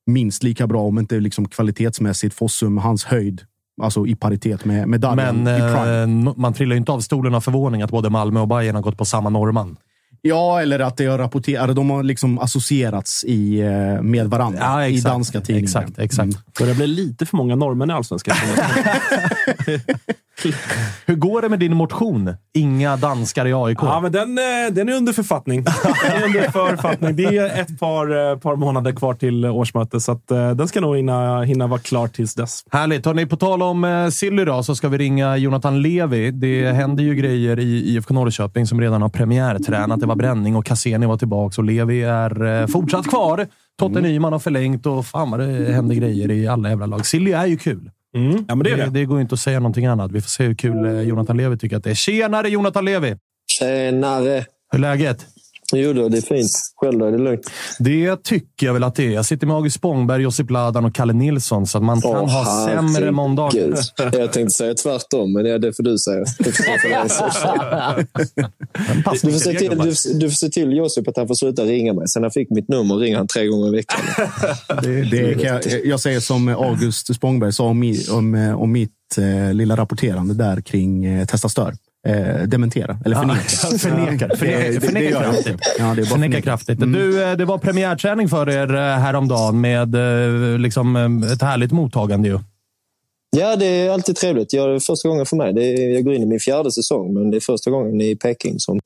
minst lika bra, om inte liksom kvalitetsmässigt Fossum, hans höjd, alltså i paritet med, med Darjan Men eh, man trillar ju inte av stolen av förvåning att både Malmö och Bayern har gått på samma norrman. Ja, eller att det har rapporterats. De har liksom associerats i, eh, med varandra Ja, i danska tidningar. Exakt, exakt. Mm. Börjar bli lite för många norrmän i Allsvenskan. Hur går det med din motion? Inga danskar i AIK? Ja, men den, eh, den är under författning. Den är under författning. Det är ett par, eh, par månader kvar till årsmöte, så eh, den ska nog hinna, hinna vara klar tills dess. Härligt. Hörrni, på tal om Silly då, så ska vi ringa Jonathan Levi. Det händer ju grejer i IFK Norrköping som redan har premiärtränat. Det var bränning och Cassini var tillbaka och Levi är fortsatt kvar. Totte Nyman har förlängt och fan vad det händer grejer i alla jävla lag. Silly är ju kul. Mm. Ja, men det är Det, det. det går inte att säga någonting annat. Vi får se hur kul eh, Jonathan Levi tycker att det är. Tjenare Jonathan Levi! Tjenare! Hur är läget? Jo då, det är fint. Själv då, är det lugnt? Det tycker jag väl att det är. Jag sitter med August Spångberg, Josip Ladan och Kalle Nilsson, så att man kan ha sämre måndagar. Jag tänkte säga tvärtom, men det är det får du säga. Du får, det. se till, du, du får se till Josip att han får sluta ringa mig. Sen han fick mitt nummer ringer han tre gånger i veckan. Det kan jag, jag säger som August Spångberg sa om, om, eh, om mitt eh, lilla rapporterande där kring eh, Testa stör. Eh, dementera, eller förneka. Förnekar gör jag kraftigt. Ja, det förneka. kraftigt. Du, eh, det var premiärträning för er eh, häromdagen med eh, liksom, ett härligt mottagande. Ju. Ja, det är alltid trevligt. Jag, det är första gången för mig. Det är, jag går in i min fjärde säsong, men det är första gången i Peking som,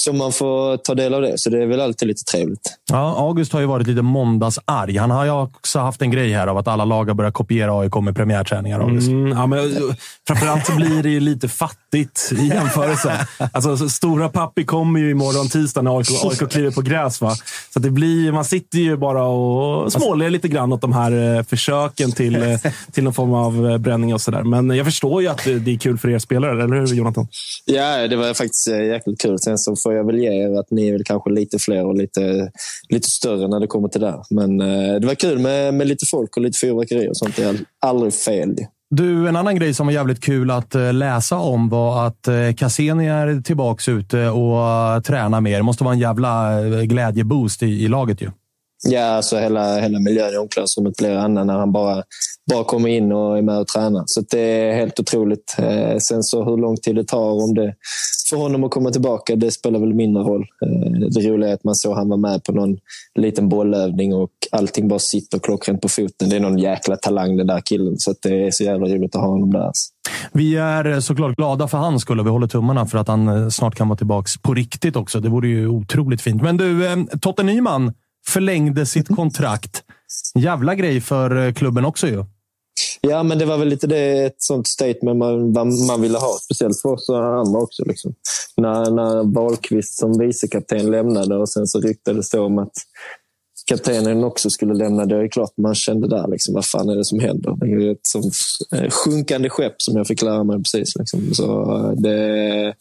som man får ta del av det. Så det är väl alltid lite trevligt. Ja, August har ju varit lite måndagsarg. Han har ju också haft en grej här av att alla lag har börjat kopiera AIK med premiärträningar. August. Mm, ja, men, eh, framförallt så blir det ju lite fattigt i jämförelse. Alltså, så stora pappi kommer ju imorgon tisdag när AIK, AIK kliver på gräs. Va? Så att det blir, man sitter ju bara och småler lite grann åt de här eh, försöken till, eh, till någon form av bränning och sådär. Men jag förstår ju att det är kul för er spelare, eller hur Jonathan? Ja, det var faktiskt jäkligt kul. Sen så får jag väl ge er att ni är väl kanske lite fler och lite, lite större när det kommer till det. Men eh, det var kul med, med lite folk och lite fyrverkeri och sånt. Det är aldrig fel. Du, en annan grej som var jävligt kul att eh, läsa om var att eh, Cassini är tillbaka ute och eh, tränar mer. Det måste vara en jävla glädjeboost i, i laget ju. Ja, alltså hela, hela miljön i omklädningsrummet blir annan när han bara, bara kommer in och är med och tränar. Så det är helt otroligt. Eh, sen så hur lång tid det tar om det för honom att komma tillbaka, det spelar väl mindre roll. Eh, det roliga är att man såg han var med på någon liten bollövning och allting bara sitter klockrent på foten. Det är någon jäkla talang den där killen. Så det är så jävla roligt att ha honom där. Alltså. Vi är eh, såklart glada för hans skull och vi håller tummarna för att han eh, snart kan vara tillbaka på riktigt också. Det vore ju otroligt fint. Men du, eh, Totte Nyman förlängde sitt kontrakt. Jävla grej för eh, klubben också ju. Ja, men det var väl lite det, ett sånt statement man, man ville ha. Speciellt för oss och andra också. Liksom. När, när Wahlqvist som vicekapten lämnade och sen så ryktades det om att kaptenen också skulle lämna. Det är klart man kände där, liksom, vad fan är det som händer? Det är ett sånt eh, sjunkande skepp som jag fick lära mig precis. Liksom. Så eh, det,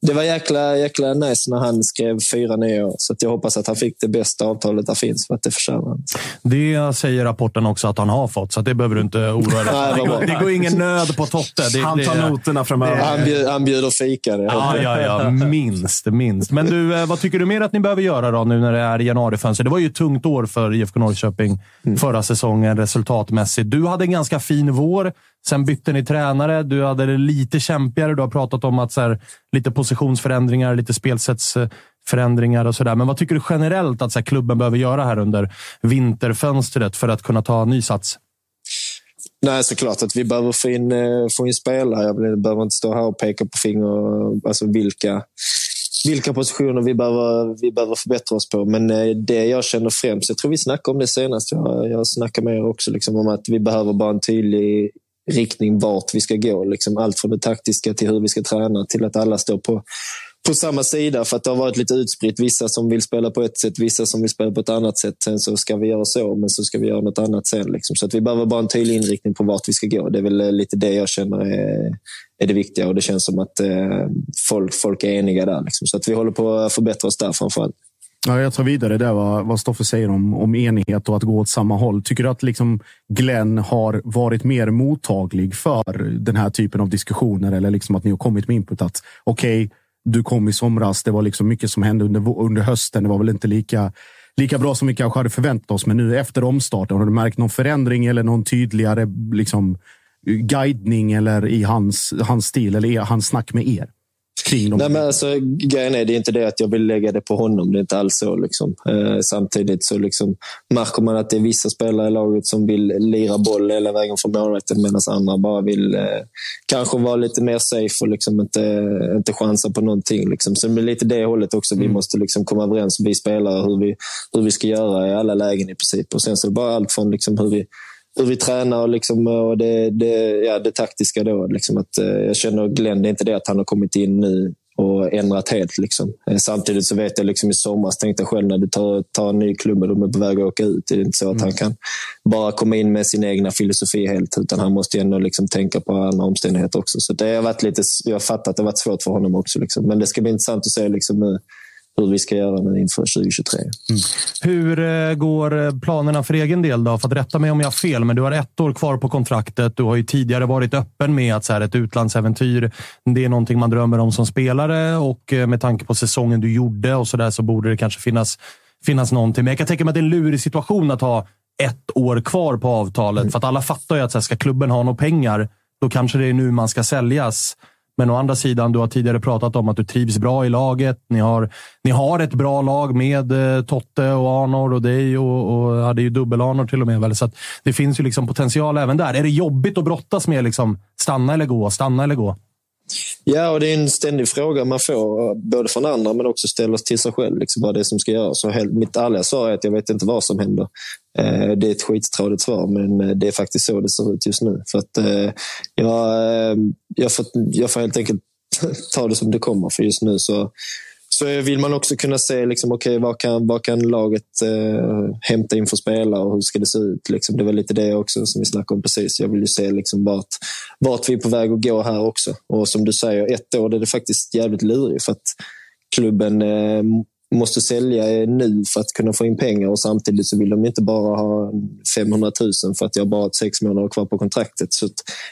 det var jäkla, jäkla nice när han skrev fyra nya år. Så jag hoppas att han fick det bästa avtalet där finns, för att det förtjänar han. Det säger rapporten också att han har fått, så det behöver du inte oroa dig för. Det, det går ingen nöd på Totte. Det, han tar det, noterna framöver. Han, bjud, han bjuder fika. Det. Ja, ja, ja. Minst, minst. Men du, eh, vad tycker du mer att ni behöver göra då, nu när det är januarifönster? Det var ju ett tungt år för IFK Norrköping mm. förra säsongen resultatmässigt. Du hade en ganska fin vår. Sen bytte ni tränare. Du hade det lite kämpigare. Du har pratat om att så här, lite positionsförändringar, lite spelsättsförändringar och sådär. Men vad tycker du generellt att så här, klubben behöver göra här under vinterfönstret för att kunna ta ny sats? Nej, såklart att vi behöver få in, eh, få in spelare. Jag behöver inte stå här och peka på finger alltså vilka, vilka positioner vi behöver, vi behöver förbättra oss på. Men eh, det jag känner främst, jag tror vi snackade om det senast, jag, jag snackade med er också, liksom, om att vi behöver bara en tydlig riktning vart vi ska gå. Liksom allt från det taktiska till hur vi ska träna till att alla står på, på samma sida. För att det har varit lite utspritt. Vissa som vill spela på ett sätt, vissa som vill spela på ett annat sätt. Sen så ska vi göra så, men så ska vi göra något annat sen. Liksom. Så att vi behöver bara en tydlig inriktning på vart vi ska gå. Det är väl eh, lite det jag känner är, är det viktiga och det känns som att eh, folk, folk är eniga där. Liksom. Så att vi håller på att förbättra oss där framförallt. Ja, jag tar vidare där vad, vad Stoffe säger om, om enighet och att gå åt samma håll. Tycker du att liksom Glenn har varit mer mottaglig för den här typen av diskussioner? Eller liksom att ni har kommit med input att okej, okay, du kom i somras. Det var liksom mycket som hände under, under hösten. Det var väl inte lika, lika bra som vi kanske hade förväntat oss. Men nu efter omstarten, har du märkt någon förändring eller någon tydligare liksom, guidning eller i hans, hans stil eller hans snack med er? Kring dem? Nej, men alltså, grejen är, det är inte det att jag vill lägga det på honom. Det är inte alls så. Liksom. Eh, samtidigt så liksom, märker man att det är vissa spelare i laget som vill lira boll hela vägen från målrätten medan andra bara vill eh, kanske vara lite mer safe och liksom inte, inte chansa på någonting. Liksom. Så det är lite det hållet också. Mm. Vi måste liksom komma överens, vi spelare, hur vi, hur vi ska göra i alla lägen i princip. Och sen så är det bara allt från liksom hur vi hur vi tränar och, liksom, och det, det, ja, det taktiska. Då, liksom att, eh, jag känner Glenn, det är inte det att han har kommit in nu och ändrat helt. Liksom. Eh, samtidigt så vet jag liksom i somras, tänkte jag själv, när du tar, tar en ny klubb och de är på väg att åka ut. Det är inte så att mm. han kan bara komma in med sin egna filosofi helt, utan han måste ändå liksom tänka på andra omständigheter också. Så det har varit lite, jag har fattat att det har varit svårt för honom också. Liksom. Men det ska bli intressant att se liksom, nu hur vi ska göra nu inför 2023. Mm. Hur eh, går eh, planerna för egen del? då? För att rätta mig om jag har fel, men du har ett år kvar på kontraktet. Du har ju tidigare varit öppen med att så här, ett utlandsäventyr, det är någonting man drömmer om som spelare och eh, med tanke på säsongen du gjorde och så där så borde det kanske finnas, finnas någonting. Men jag kan tänka mig att det är en lurig situation att ha ett år kvar på avtalet. Mm. För att alla fattar ju att så här, ska klubben ha några pengar, då kanske det är nu man ska säljas. Men å andra sidan, du har tidigare pratat om att du trivs bra i laget. Ni har, ni har ett bra lag med eh, Totte och Arnor och dig och, och hade ju dubbel-Arnor till och med. Väl? Så det finns ju liksom potential även där. Är det jobbigt att brottas med liksom, stanna eller gå, stanna eller gå? Ja, och det är en ständig fråga man får, eh, både från andra men också ställas till sig själv. Liksom, vad det är som ska göras. Så helt, mitt ärliga svar är att jag vet inte vad som händer. Eh, det är ett skittradigt svar, men eh, det är faktiskt så det ser ut just nu. För att, eh, jag, eh, jag, får, jag får helt enkelt ta det som det kommer, för just nu så så vill man också kunna se liksom, okay, vad, kan, vad kan laget eh, hämta in för spelare och hur ska det se ut. Liksom. Det var lite det också som vi snackade om precis. Jag vill ju se liksom, vart, vart vi är på väg att gå här också. Och som du säger, ett år det är det faktiskt jävligt lurigt för att klubben eh, måste sälja nu för att kunna få in pengar och samtidigt så vill de inte bara ha 500 000 för att jag bara har sex månader kvar på kontraktet. Så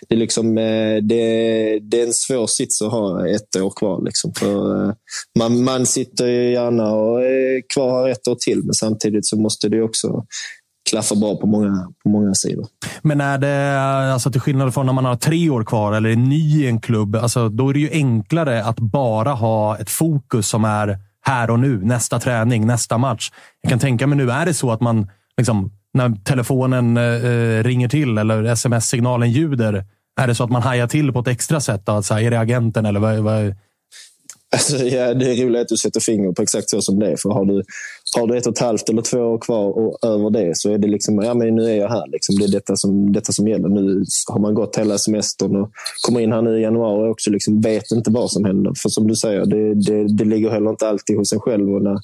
det, är liksom, eh, det, det är en svår sits att ha ett år kvar. Liksom. För eh, man, man sitter gärna och är kvar ett år till men samtidigt så måste det också klaffa bra på många, på många sidor. Men är det, alltså till skillnad från när man har tre år kvar eller är ny i en klubb, alltså, då är det ju enklare att bara ha ett fokus som är här och nu. Nästa träning, nästa match. Jag kan tänka mig nu, är det så att man liksom, när telefonen eh, eh, ringer till eller sms-signalen ljuder, är det så att man hajar till på ett extra sätt? Då? Att, så här, är det agenten eller vad, vad, Alltså, ja, det är roligt att du sätter fingret på exakt så som det är. För har du, har du ett och ett halvt eller två år kvar och över det så är det liksom, ja men nu är jag här. Liksom. Det är detta som, detta som gäller. Nu har man gått hela semestern och kommer in här nu i januari och också liksom vet inte vad som händer. För som du säger, det, det, det ligger heller inte alltid hos en själv. Och när,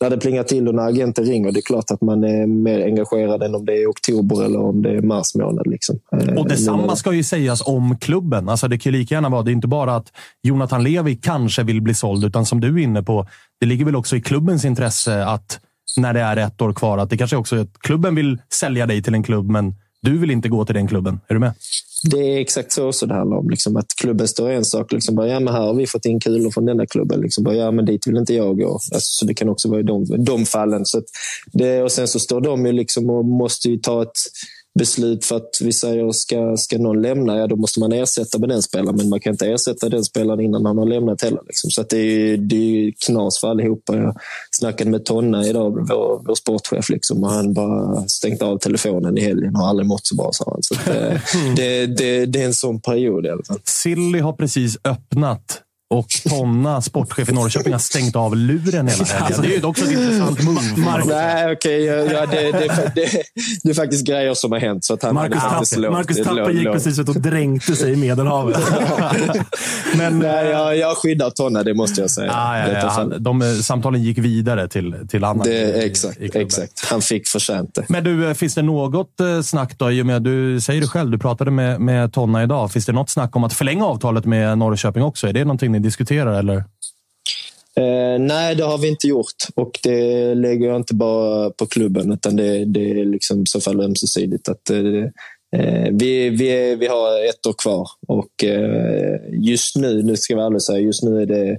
när det plingar till och när agenten ringer, det är klart att man är mer engagerad än om det är oktober eller om det är mars månad. Liksom. Och detsamma ska ju sägas om klubben. Alltså det kan ju lika gärna vara, det är inte bara att Jonathan Levi kanske vill bli såld, utan som du är inne på, det ligger väl också i klubbens intresse att när det är ett år kvar, att det kanske också är att klubben vill sälja dig till en klubb, men du vill inte gå till den klubben. Är du med? Det är exakt så, så det handlar om. Liksom, att klubben står en sak. Liksom, bara, ja, men här har vi fått in kulor från denna klubben. Liksom, bara, ja, men dit vill inte jag gå. Alltså, så det kan också vara i de, de fallen. Så det, och sen så står de ju liksom och måste ju ta ett beslut för att vi säger ska, ska någon lämna, ja då måste man ersätta med den spelaren. Men man kan inte ersätta den spelaren innan han har lämnat heller. Liksom. Så att det, är, det är knas för allihopa. Jag snackade med Tonna idag, vår, vår sportchef, liksom, och han bara stängt av telefonen i helgen och aldrig mått så bra, sa han. Så det, det, det, det är en sån period i alla fall. Silly har precis öppnat och Tonna, sportchef i Norrköping, har stängt av luren hela helgen. Det är ju också ett intressant move. Nej, okej. ja, ja, det, det, det, det är faktiskt grejer som har hänt. Så att han Marcus, han är Tapp, inte så lågt. Marcus lågt- gick precis ut och dränkte sig i Medelhavet. Men, Nej, jag, jag skyddar Tonna, det måste jag säga. Ah, ja, ja, han, de eh, samtalen gick vidare till, till Anna. det, exakt, i exakt. Han fick förtjänt det. Men du, eh, finns det något eh, snack då? I och med, du säger det själv, du pratade med, med Tonna idag. Finns det något snack om att förlänga avtalet med Norrköping också? Är det någonting ni diskuterar? Eller? Eh, nej, det har vi inte gjort. Och det lägger jag inte bara på klubben, utan det, det är liksom i så fall ömsesidigt. Att, eh, eh, vi, vi, vi har ett år kvar och eh, just nu, nu ska vi ärligt säga, just nu är det,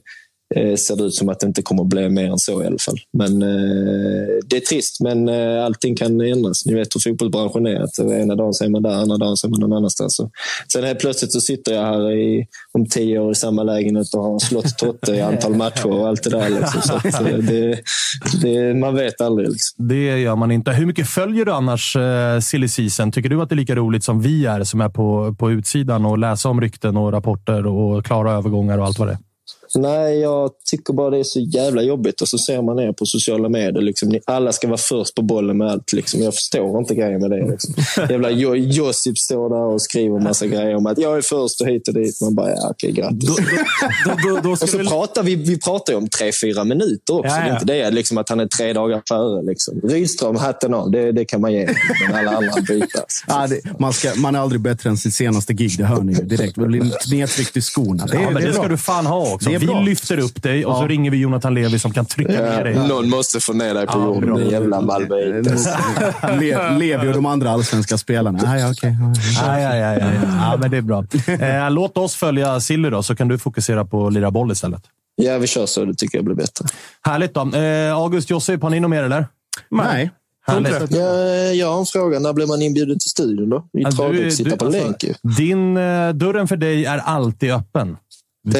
eh, ser det ut som att det inte kommer att bli mer än så i alla fall. Men eh, det är trist, men eh, allting kan ändras. Ni vet hur fotbollsbranschen är. Att ena dagen så är man där, andra dagen så är man någon annanstans. Så, sen helt plötsligt så sitter jag här i, om tio år i samma lägenhet och har slått Totte i antal matcher och allt det där. Liksom. Så att, eh, det, det, man vet aldrig. Liksom. Det gör man inte. Hur mycket följer du annars eh, silly season? Tycker du att det är lika roligt som vi är som är på, på utsidan och läsa om rykten och rapporter och klara övergångar och allt vad det är? Nej, jag tycker bara det är så jävla jobbigt. Och så ser man ner på sociala medier. Liksom, ni, alla ska vara först på bollen med allt. Liksom. Jag förstår inte grejen med det. Liksom. Jävla jo, Josip står där och skriver massa grejer om att jag är först och hit och dit. Man bara, ja, okej, grattis. Då, då, då, då Och så skulle pratar vi, vi pratar ju om tre, fyra minuter också. Ja, ja. Det är inte det liksom, att han är tre dagar före. Liksom. Rydström, hatten av. Det, det kan man ge. Men alla andra bytas. Ja, det, man, ska, man är aldrig bättre än sitt senaste gig, det hör ni ju direkt. Man blir nedtryckt i skorna. Det, är- Ja, men det, det ska du fan ha också. Vi bra. lyfter upp dig och så ringer vi Jonathan Levi som kan trycka ner dig. Någon måste få ner dig på jorden, din jävla Malmöit. Le, Levi och de andra allsvenska spelarna. Ja, okej. Ja, ja, ja, ja, ja. ja, men det är bra. Eh, låt oss följa Silly då, så kan du fokusera på att lira boll istället. Ja, vi kör så. Det tycker jag blir bättre. Härligt då. Eh, August, Josip, har ni något mer eller? Nej. Härligt. Jag, jag har en fråga. När blir man inbjuden till studion då? I du- Tranås, sitta på alltså, länk ju. Din, eh, dörren för dig är alltid öppen.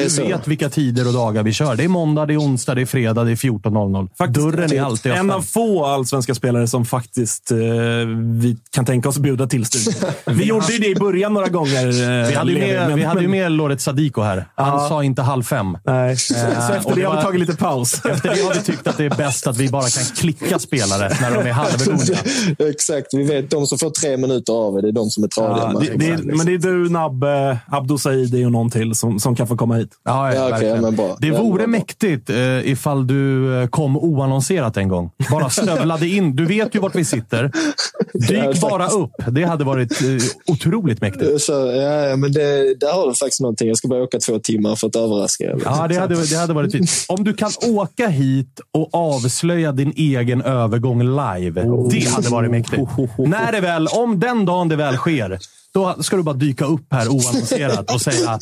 Så. vet vilka tider och dagar vi kör. Det är måndag, det är onsdag, det är fredag, det är 14.00. Dörren är alltid öppen. En av få allsvenska spelare som faktiskt eh, vi kan tänka oss bjuda till studion. Vi gjorde ju det i början några gånger. Eh, Vi hade ju med, men- vi hade ju men- med Loret Sadiko här. Han Ja. sa inte halv fem. Nej. Så, så och efter det det har vi tagit lite paus. Efter det har vi tyckt att det är bäst att vi bara kan klicka spelare när de är halvgodiga. Exakt. Vi vet de som får tre minuter av er, det är de som är tradiga. Ja, det, det är, men det är du, Nabbe, Abdo Saidi och någon till som, som kan få komma hit. Ja, ja, Ja, ja, men bra. Det vore bra. mäktigt eh, ifall du eh, kom oannonserat en gång. Bara stövlade in. Du vet ju vart vi sitter. Dyk bara upp. Det hade varit eh, otroligt mäktigt. Jag kör- ja, men det, där har du faktiskt någonting. Jag ska bara åka två timmar för att överraska er. Ja, det hade, det hade varit fint. Om du kan åka hit och avslöja din egen övergång live. Det hade varit mäktigt. När det väl, om den dagen det väl sker, då ska du bara dyka upp här oannonserat och säga,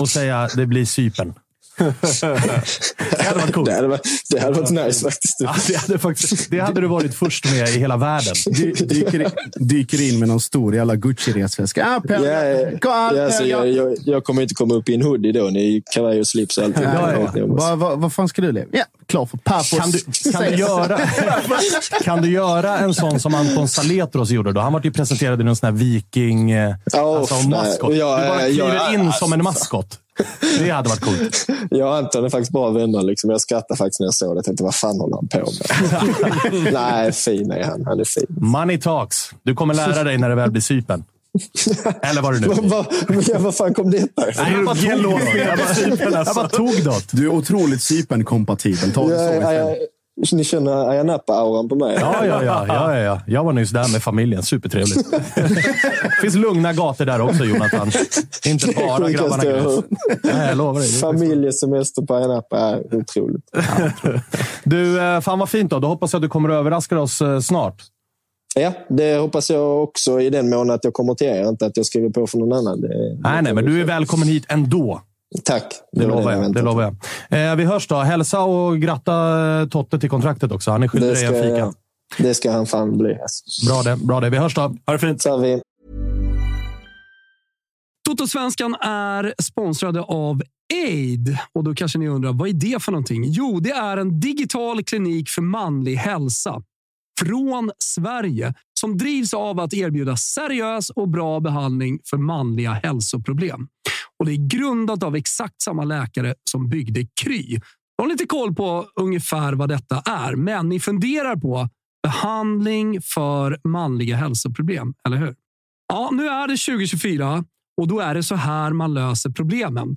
och säga det blir Cypern. Det hade varit coolt. Det hade, varit- det hade varit nice faktiskt. Ja, det, hade faktiskt, det hade du varit först med i hela världen. Dy, dyker, in, dyker in med någon stor jävla Gucci-resväska. Ah, Ja, ja, Kom, ja, så jag, jag, jag kommer inte komma upp i en hoodie då. Ni kavaj och slips och allting. Ja, ja, Vad vad- vad fan ska du leva? Ja, klar för Papos. Kan du, kan, du göra, kan du göra en sån som Anton Saletros gjorde? Då? Han var ju presenterad i någon sån här viking... Ja, alltså maskot. Ja, du bara kliver in alltså, som en maskot. Det hade varit coolt. Jag och Anton är faktiskt bra vänner. Liksom. Jag skrattade faktiskt när jag såg det. Jag tänkte, vad fan håller han på med? Nej, fin är han. Han är fin. Money talks. Du kommer lära dig när det väl blir Cypern. Eller vad det nu Vad blir. vad fan kom detta ifrån? Nej, jag bara tog något. Jag bara, jag bara tog något. Du är otroligt Cypern-kompatibel. Ta det så istället. Ja, ni känner Ayia Napa-auran på mig? Ja, ja, ja, ja, ja, ja. Jag var nyss där med familjen. Supertrevligt. Det finns lugna gator där också, Jonathan. Inte bara grabbarna hört. Nej, jag lovar dig. Familjesemester på Ayia Napa är otroligt. Du, eh, fan vad fint då. Då hoppas jag att du kommer att överraska oss eh, snart. Ja, det hoppas jag också i den mån att jag kommer till er. Inte att jag skriver på för någon annan. Nej, nej, men du är välkommen hit ändå. Tack. Det, var lovar jag. Det lovar jag. Eh, vi hörs då. Hälsa och gratta eh, Totte till kontraktet också. Han är skyldig dig en fika. jag- det ska han fan bli. Bra det. Bra det. Vi hörs då. Ha det fint. Så vi Totosvenskan är sponsrade av Aid. Och då kanske ni undrar, vad är det för någonting? Jo, det är en digital klinik för manlig hälsa från Sverige som drivs av att erbjuda seriös och bra behandling för manliga hälsoproblem. Och Det är grundat av exakt samma läkare som byggde Kry. Jag har lite koll på ungefär vad detta är, men ni funderar på behandling för manliga hälsoproblem, eller hur? Ja, nu är det 2024 och då är det så här man löser problemen.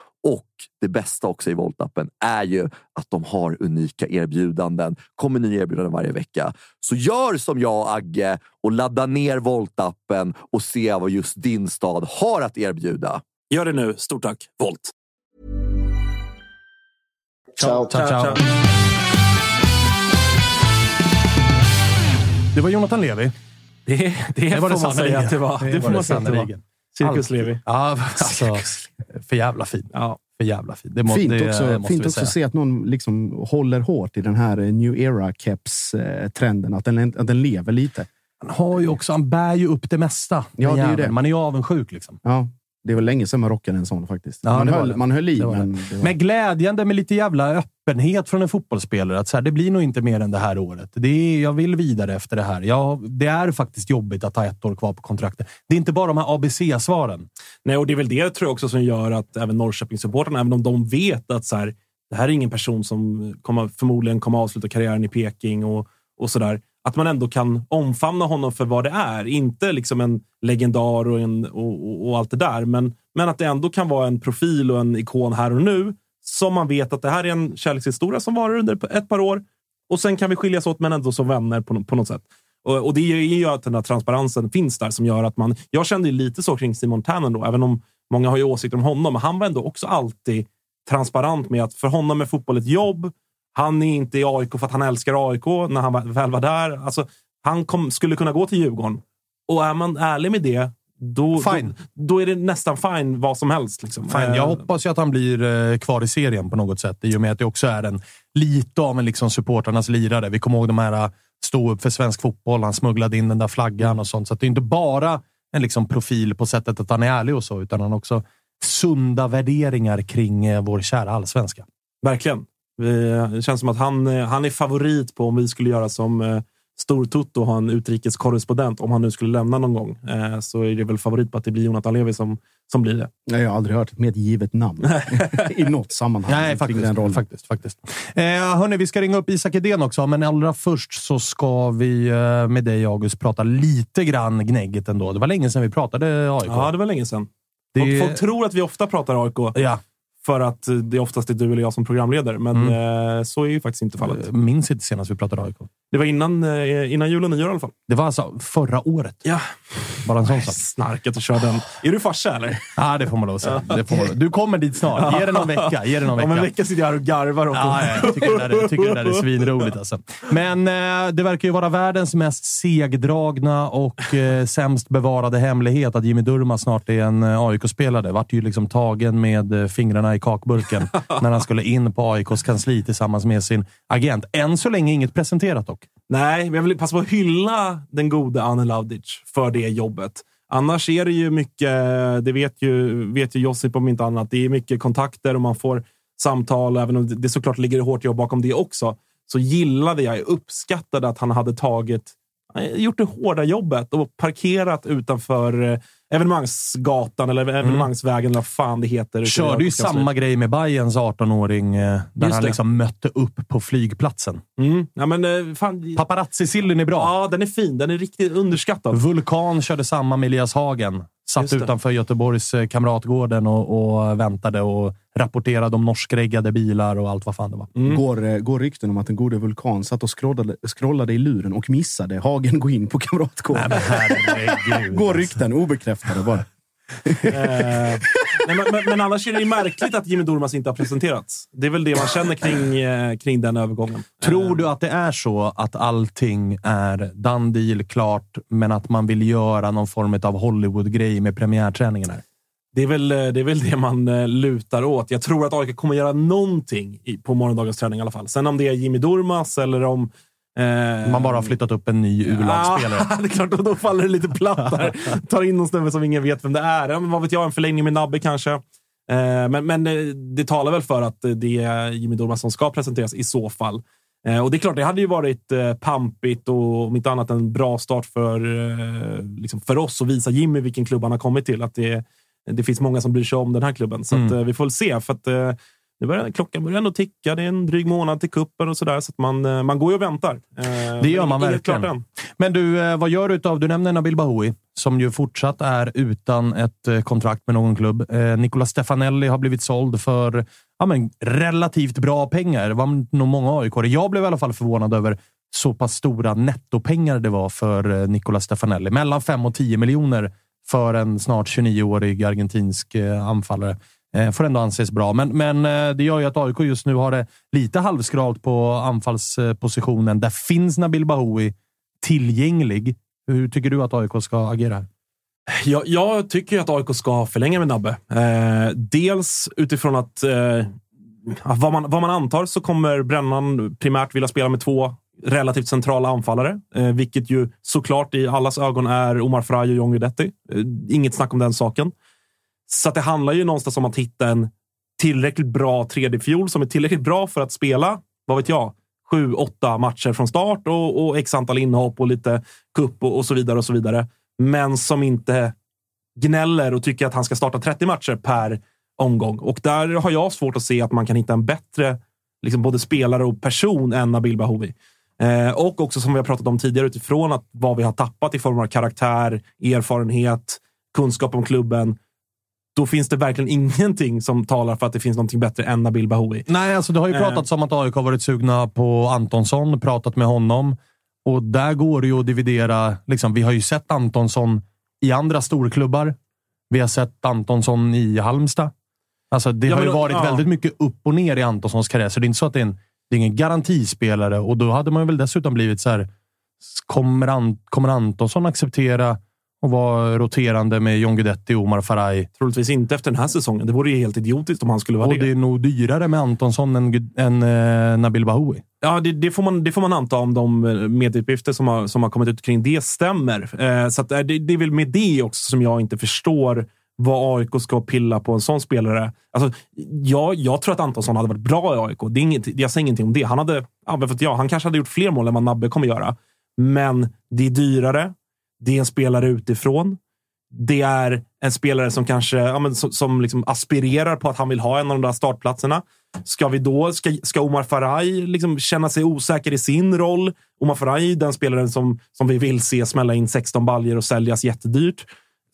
Och det bästa också i Volt-appen är ju att de har unika erbjudanden. kommer nya erbjudanden varje vecka. Så gör som jag och Agge och ladda ner Volt-appen och se vad just din stad har att erbjuda. Gör det nu. Stort tack, Volt! Ciao. Ciao, ciao. Det var Jonathan Levi. Det, det, Det var det får man säga att det var. Det, får man säga att det var. Cirkus. Levi. Ja, alltså, för jävla fin. Ja. För jävla fin. Det må, Fint det också, måste fint också att se att någon liksom håller hårt i den här eh, new era keps-trenden. Att den, att den lever lite. Han, har ju också, han bär ju upp det mesta. Ja, det är ju jäveln. det. Man är ju avundsjuk. Liksom. Ja, det var länge sedan man rockade en sån faktiskt. Ja, man, höll, det. man höll i, men... var, Men glädjande med lite jävla öppenhet från en fotbollsspelare. Att så här, det blir nog inte mer än det här året. Det är, jag vill vidare efter det här. Jag, det är faktiskt jobbigt att ha ett år kvar på kontraktet. Det är inte bara de här ABC-svaren. Nej, och det är väl det tror jag också som gör att även Norrköpingssupportrarna, även om de vet att så här, det här är ingen person som kommer, förmodligen kommer avsluta karriären i Peking och, och sådär. Att man ändå kan omfamna honom för vad det är. Inte liksom en legendar och, en, och, och, och allt det där, men, men att det ändå kan vara en profil och en ikon här och nu. Som man vet att det här är en kärlekshistoria som varar under ett par år. Och sen kan vi skiljas åt, men ändå som vänner på, på något sätt. Och, och det är ju att den här transparensen finns där som gör att man... Jag kände ju lite så kring Simon Tannen då, även om många har ju åsikter om honom. Men han var ändå också alltid transparent med att för honom är fotboll ett jobb. Han är inte i AIK för att han älskar AIK när han väl var där. Alltså, han kom, skulle kunna gå till Djurgården. Och är man ärlig med det, då, Fine. då, då är det nästan fine vad som helst. Liksom. Fan, Eh, jag hoppas ju att han blir eh, kvar i serien på något sätt. I och med att det också är en, lite av en liksom supportrarnas lirare. Vi kommer ihåg de här eh, stå upp för svensk fotboll. Han smugglade in den där flaggan och sånt. Så att det är inte bara en liksom profil på sättet att han är ärlig och så, utan han har också sunda värderingar kring eh, vår kära allsvenska. Verkligen. Vi, det känns som att han, eh, han är favorit på om vi skulle göra som eh, och ha en utrikeskorrespondent. Om han nu skulle lämna någon gång eh, så är det väl favorit på att det blir Jonathan Levi som, som blir det. Nej, jag har aldrig hört ett mer givet namn i något sammanhang. Nej, faktiskt. Den rollen. faktiskt, faktiskt. Eh, hörni, vi ska ringa upp Isak Edén också, men allra först så ska vi eh, med dig, August, prata lite grann gnägget ändå. Det var länge sedan vi pratade AIK. Ja, det var länge sedan. Det- Folk, folk tror att vi ofta pratar AIK ja. För att eh, det oftast är du eller jag som programleder, men Mm. eh, så är ju faktiskt inte fallet. Jag minns inte senast vi pratade AIK. Det var innan, eh, innan jul och nyår i alla fall. Det var alltså förra året. Ja, Bara en sån sak. snarkat och kör den. Är du farsa eller? Ja, det får man lov att säga. Det får man. Du kommer dit snart. Ge det någon vecka. Ge det någon Om en vecka. vecka sitter jag här och garvar åt dem. ja, jag tycker det, där, är- tycker det där är svinroligt. Alltså. Men eh, det verkar ju vara världens mest segdragna och eh, sämst bevarade hemlighet att Jimmy Durmaz snart är en eh, AIK-spelare. Vart ju liksom tagen med eh, fingrarna i kakburken när han skulle in på AIKs kansli tillsammans med sin agent. Än så länge inget presenterat dock. Nej, men jag vill passa på att hylla den gode Anne Laudic för det jobbet. Annars är det ju mycket, det vet ju, vet ju Josip om inte annat, det är mycket kontakter och man får samtal. Även om det såklart ligger hårt jobb bakom det också, så gillade jag, uppskattade att han hade tagit, gjort det hårda jobbet och parkerat utanför evenemangsgatan eller evenemangsvägen eller vad fan det heter. Mm. Körde ju samma grej med Bayerns 18-åring eh, där Just han det. liksom mötte upp på flygplatsen. Mm. Ja, men, eh, fan, Paparazzi-sillen är bra. ja, den är fin. Den är riktigt underskattad. Vulkan körde samma med Elias Hagen. Satt utanför Göteborgs eh, Kamratgården och, och väntade och rapporterade om norskreggade bilar och allt vad fan det var. Mm. Går, eh, går rykten om att den gode Vulkan satt och scrollade, scrollade i luren och missade Hagen gå in på Kamratgården. Nej, men herregud. Går alltså. rykten, obekräftade bara. Eh, Nej, men, men, men annars är det märkligt att Jimmy Durmaz inte har presenterats. Det är väl det man känner kring, eh, kring den övergången. Tror du att det är så att allting är done deal, klart, men att man vill göra någon form av Hollywood-grej med premiärträningen? Här? Det är, väl, eh, det är väl det man eh, lutar åt. Jag tror att AIK kommer göra någonting på morgondagens träning i alla fall. Sen om det är Jimmy Durmaz eller om... Eh, Man bara har flyttat upp en ny U-lagsspelare. Ja, det är klart, då faller det lite platt där. Tar in någon snubbe som ingen vet vem det är. Ja, men vad vet jag, en förlängning med Nabbe kanske. Eh, men, men eh, det talar väl för att det är Jimmy Durmaz som ska presenteras i så fall. Och det är klart, det hade ju varit pampigt och om inte annat en bra start för, liksom för oss att visa Jimmy vilken klubb han har kommit till. Att det, det finns många som bryr sig om den här klubben. Så eh, vi får väl se. För att, det börjar, klockan börjar ändå ticka. Det är en dryg månad till kuppen och sådär. Så att man, eh, man går ju och väntar. Eh, Det gör man verkligen. Men du, eh, vad gör du utav... Du nämner Nabil Bahoui, som ju fortsatt är utan ett kontrakt med någon klubb. Nicola Stefanelli har blivit såld för ja, men, relativt bra pengar. Det var nog många aik Jag blev i alla fall förvånad över så pass stora nettopengar det var för Nicola Stefanelli. Mellan 5 och 10 miljoner för en snart 29-årig argentinsk anfallare. Eh, får ändå anses bra, men, men eh, det gör ju att AIK just nu har det lite halvskralt på anfallspositionen. Där finns Nabil Bahoui tillgänglig. Hur tycker du att AIK ska agera? här? Jag, jag tycker att AIK ska förlänga med Nabbe. Eh, dels utifrån att eh, vad, man, vad man antar så kommer Brännan primärt vilja spela med två relativt centrala anfallare, eh, vilket ju såklart i allas ögon är Omar Fraj och John Guidetti. Eh, inget snack om den saken. Så att det handlar ju någonstans om att hitta en tillräckligt bra 3D-fiol som är tillräckligt bra för att spela, vad vet jag, sju, åtta matcher från start och, och x antal inhopp och lite kupp och, och så vidare och så vidare. Men som inte gnäller och tycker att han ska starta 30 matcher per omgång. Och där har jag svårt att se att man kan hitta en bättre liksom både spelare och person än Nabil Bahoui. Eh, och också som vi har pratat om tidigare utifrån att vad vi har tappat i form av karaktär, erfarenhet, kunskap om klubben. Då finns det verkligen ingenting som talar för att det finns någonting bättre än Nabil Bahoui. Nej, alltså det har ju Eh. pratats om att AIK har varit sugna på Antonsson, pratat med honom. Och där går det ju att dividera. Liksom, vi har ju sett Antonsson i andra storklubbar. Vi har sett Antonsson i Halmstad. Alltså, det Ja, har ju men- varit ja. väldigt mycket upp och ner i Antonssons karriär, så det är inte så att det är en, det är ingen garantispelare. Och då hade man väl dessutom blivit så här. Kommer, An, kommer Antonsson acceptera att vara roterande med John Guidetti och Omar Faraj? Troligtvis inte efter den här säsongen. Det vore ju helt idiotiskt om han skulle vara Och det. det är nog dyrare med Antonsson än, än eh, Nabil Bahoui. Ja, det, det, får man, det får man anta om de eh, medieuppgifter som har, som har kommit ut kring det stämmer. Eh, så att, eh, det, det är väl med det också som jag inte förstår vad AIK ska pilla på en sån spelare. Alltså, jag, jag tror att Antonsson hade varit bra i AIK. Det är inget, jag säger ingenting om det. Han, hade, ja, för att, ja, han kanske hade gjort fler mål än vad Nabbe kommer göra. Men det är dyrare. Det är en spelare utifrån. Det är en spelare som kanske ja, men, som, som liksom aspirerar på att han vill ha en av de där startplatserna. Ska vi då, ska, ska Omar Faraj liksom känna sig osäker i sin roll? Omar Faraj är den spelaren som, som vi vill se smälla in 16 baljer och säljas jättedyrt.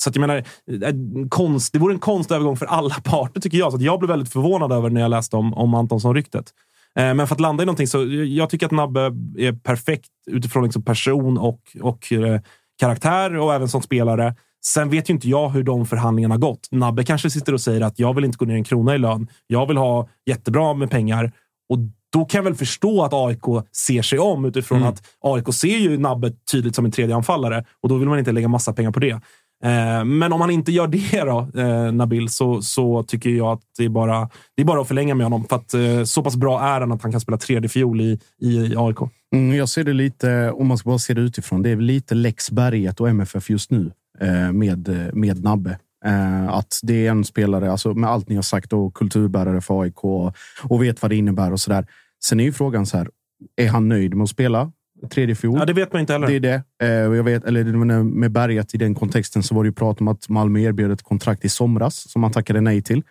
Så att jag menar, eh, konst, det vore en konstövergång för alla parter tycker jag. Så att jag blev väldigt förvånad över när jag läste om, om Antonsson-ryktet. Eh, Men för att landa i någonting så jag tycker att Nabbe är perfekt utifrån liksom person och, och eh, karaktär och även som spelare. Sen vet ju inte jag hur de förhandlingarna har gått. Nabbe kanske sitter och säger att jag vill inte gå ner en krona i lön. Jag vill ha jättebra med pengar. Och då kan jag väl förstå att AIK ser sig om utifrån att AIK ser ju Nabbe tydligt som en tredje anfallare och då vill man inte lägga massa pengar på det. Eh, men om han inte gör det då, eh, Nabil, så, så tycker jag att det är, bara, det är bara att förlänga med honom. För att eh, så pass bra är han att han kan spela tredje fiol i, i AIK. Mm, jag ser det lite, om man ska bara se det utifrån, det är lite Lex Berget och MFF just nu eh, med, eh, med Nabbe. Eh, att det är en spelare, alltså med allt ni har sagt, och kulturbärare för AIK och, och vet vad det innebär och sådär. Sen är ju frågan så här, är han nöjd med att spela tredje fiol? Ja, det vet man inte heller. Det är det. Eh, jag vet, eller med Berget i den kontexten så var det ju prat om att Malmö erbjöd ett kontrakt i somras som han tackade nej till.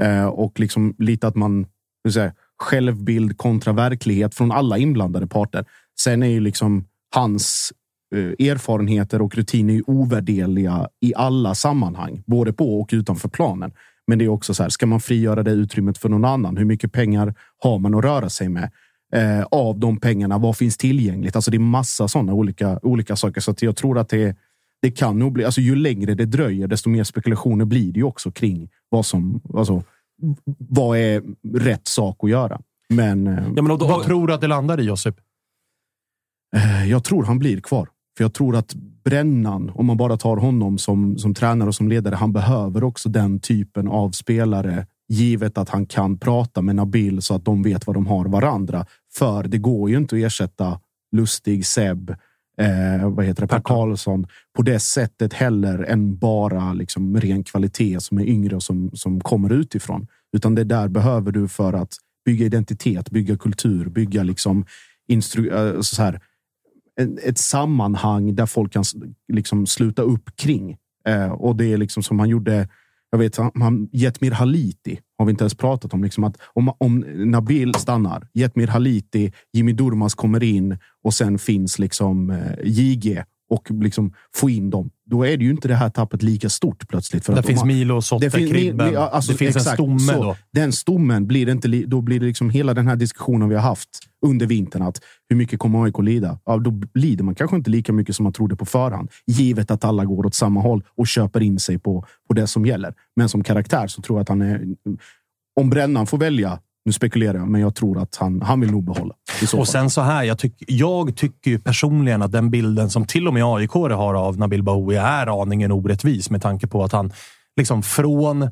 Eh, och liksom lite att man, hur säga, självbild kontra verklighet från alla inblandade parter. Sen är ju liksom hans eh, erfarenheter och rutiner är ovärderliga i alla sammanhang, både på och utanför planen. Men det är också så här, ska man frigöra det utrymmet för någon annan? Hur mycket pengar har man att röra sig med? Eh, av de pengarna, vad finns tillgängligt? Alltså det är massa sådana olika, olika saker. Så att jag tror att det det kan nog bli, alltså ju längre det dröjer, desto mer spekulationer blir det ju också kring vad som, alltså, vad är rätt sak att göra. Men, eh, Ja, men och då, Vad tror du att det landar i, Josip? eh, jag tror han blir kvar. För jag tror att Brännan, om man bara tar honom som, som tränare och som ledare, han behöver också den typen av spelare. Givet att han kan prata med Nabil så att de vet vad de har varandra. För det går ju inte att ersätta Lustig, Seb, eh, vad heter det, Per Karlsson på det sättet heller än bara liksom ren kvalitet som är yngre och som, som kommer utifrån. Utan det där behöver du för att bygga identitet, bygga kultur, bygga liksom instru eh, så här, ett sammanhang där folk kan liksom sluta upp kring. Eh, och det är liksom som han gjorde. Jag vet, han, Jetmir Haliti har vi inte ens pratat om. Liksom att om, om Nabil stannar, Jetmir Haliti, Jimmy Durmaz kommer in och sen finns liksom eh, JG och liksom få in dem. Då är det ju inte det här tappet lika stort plötsligt. För Där att finns har- Milo, Sotte, det finns- Kribben. ja, alltså, det finns en exakt, stomme så. då. Den stommen blir det inte. Då blir det liksom hela den här diskussionen vi har haft under vintern. Att hur mycket kommer AIK lida? Ja, då lider man kanske inte lika mycket som man trodde på förhand. Givet att alla går åt samma håll och köper in sig på, på det som gäller. Men som karaktär så tror jag att han är... Om Brännan får välja, nu spekulerar jag, men jag tror att han, han vill nog behålla. Och sen så här, jag, tyck, jag tycker ju personligen att den bilden som till och med AIK har av Nabil Bahoui är aningen orättvis med tanke på att han liksom från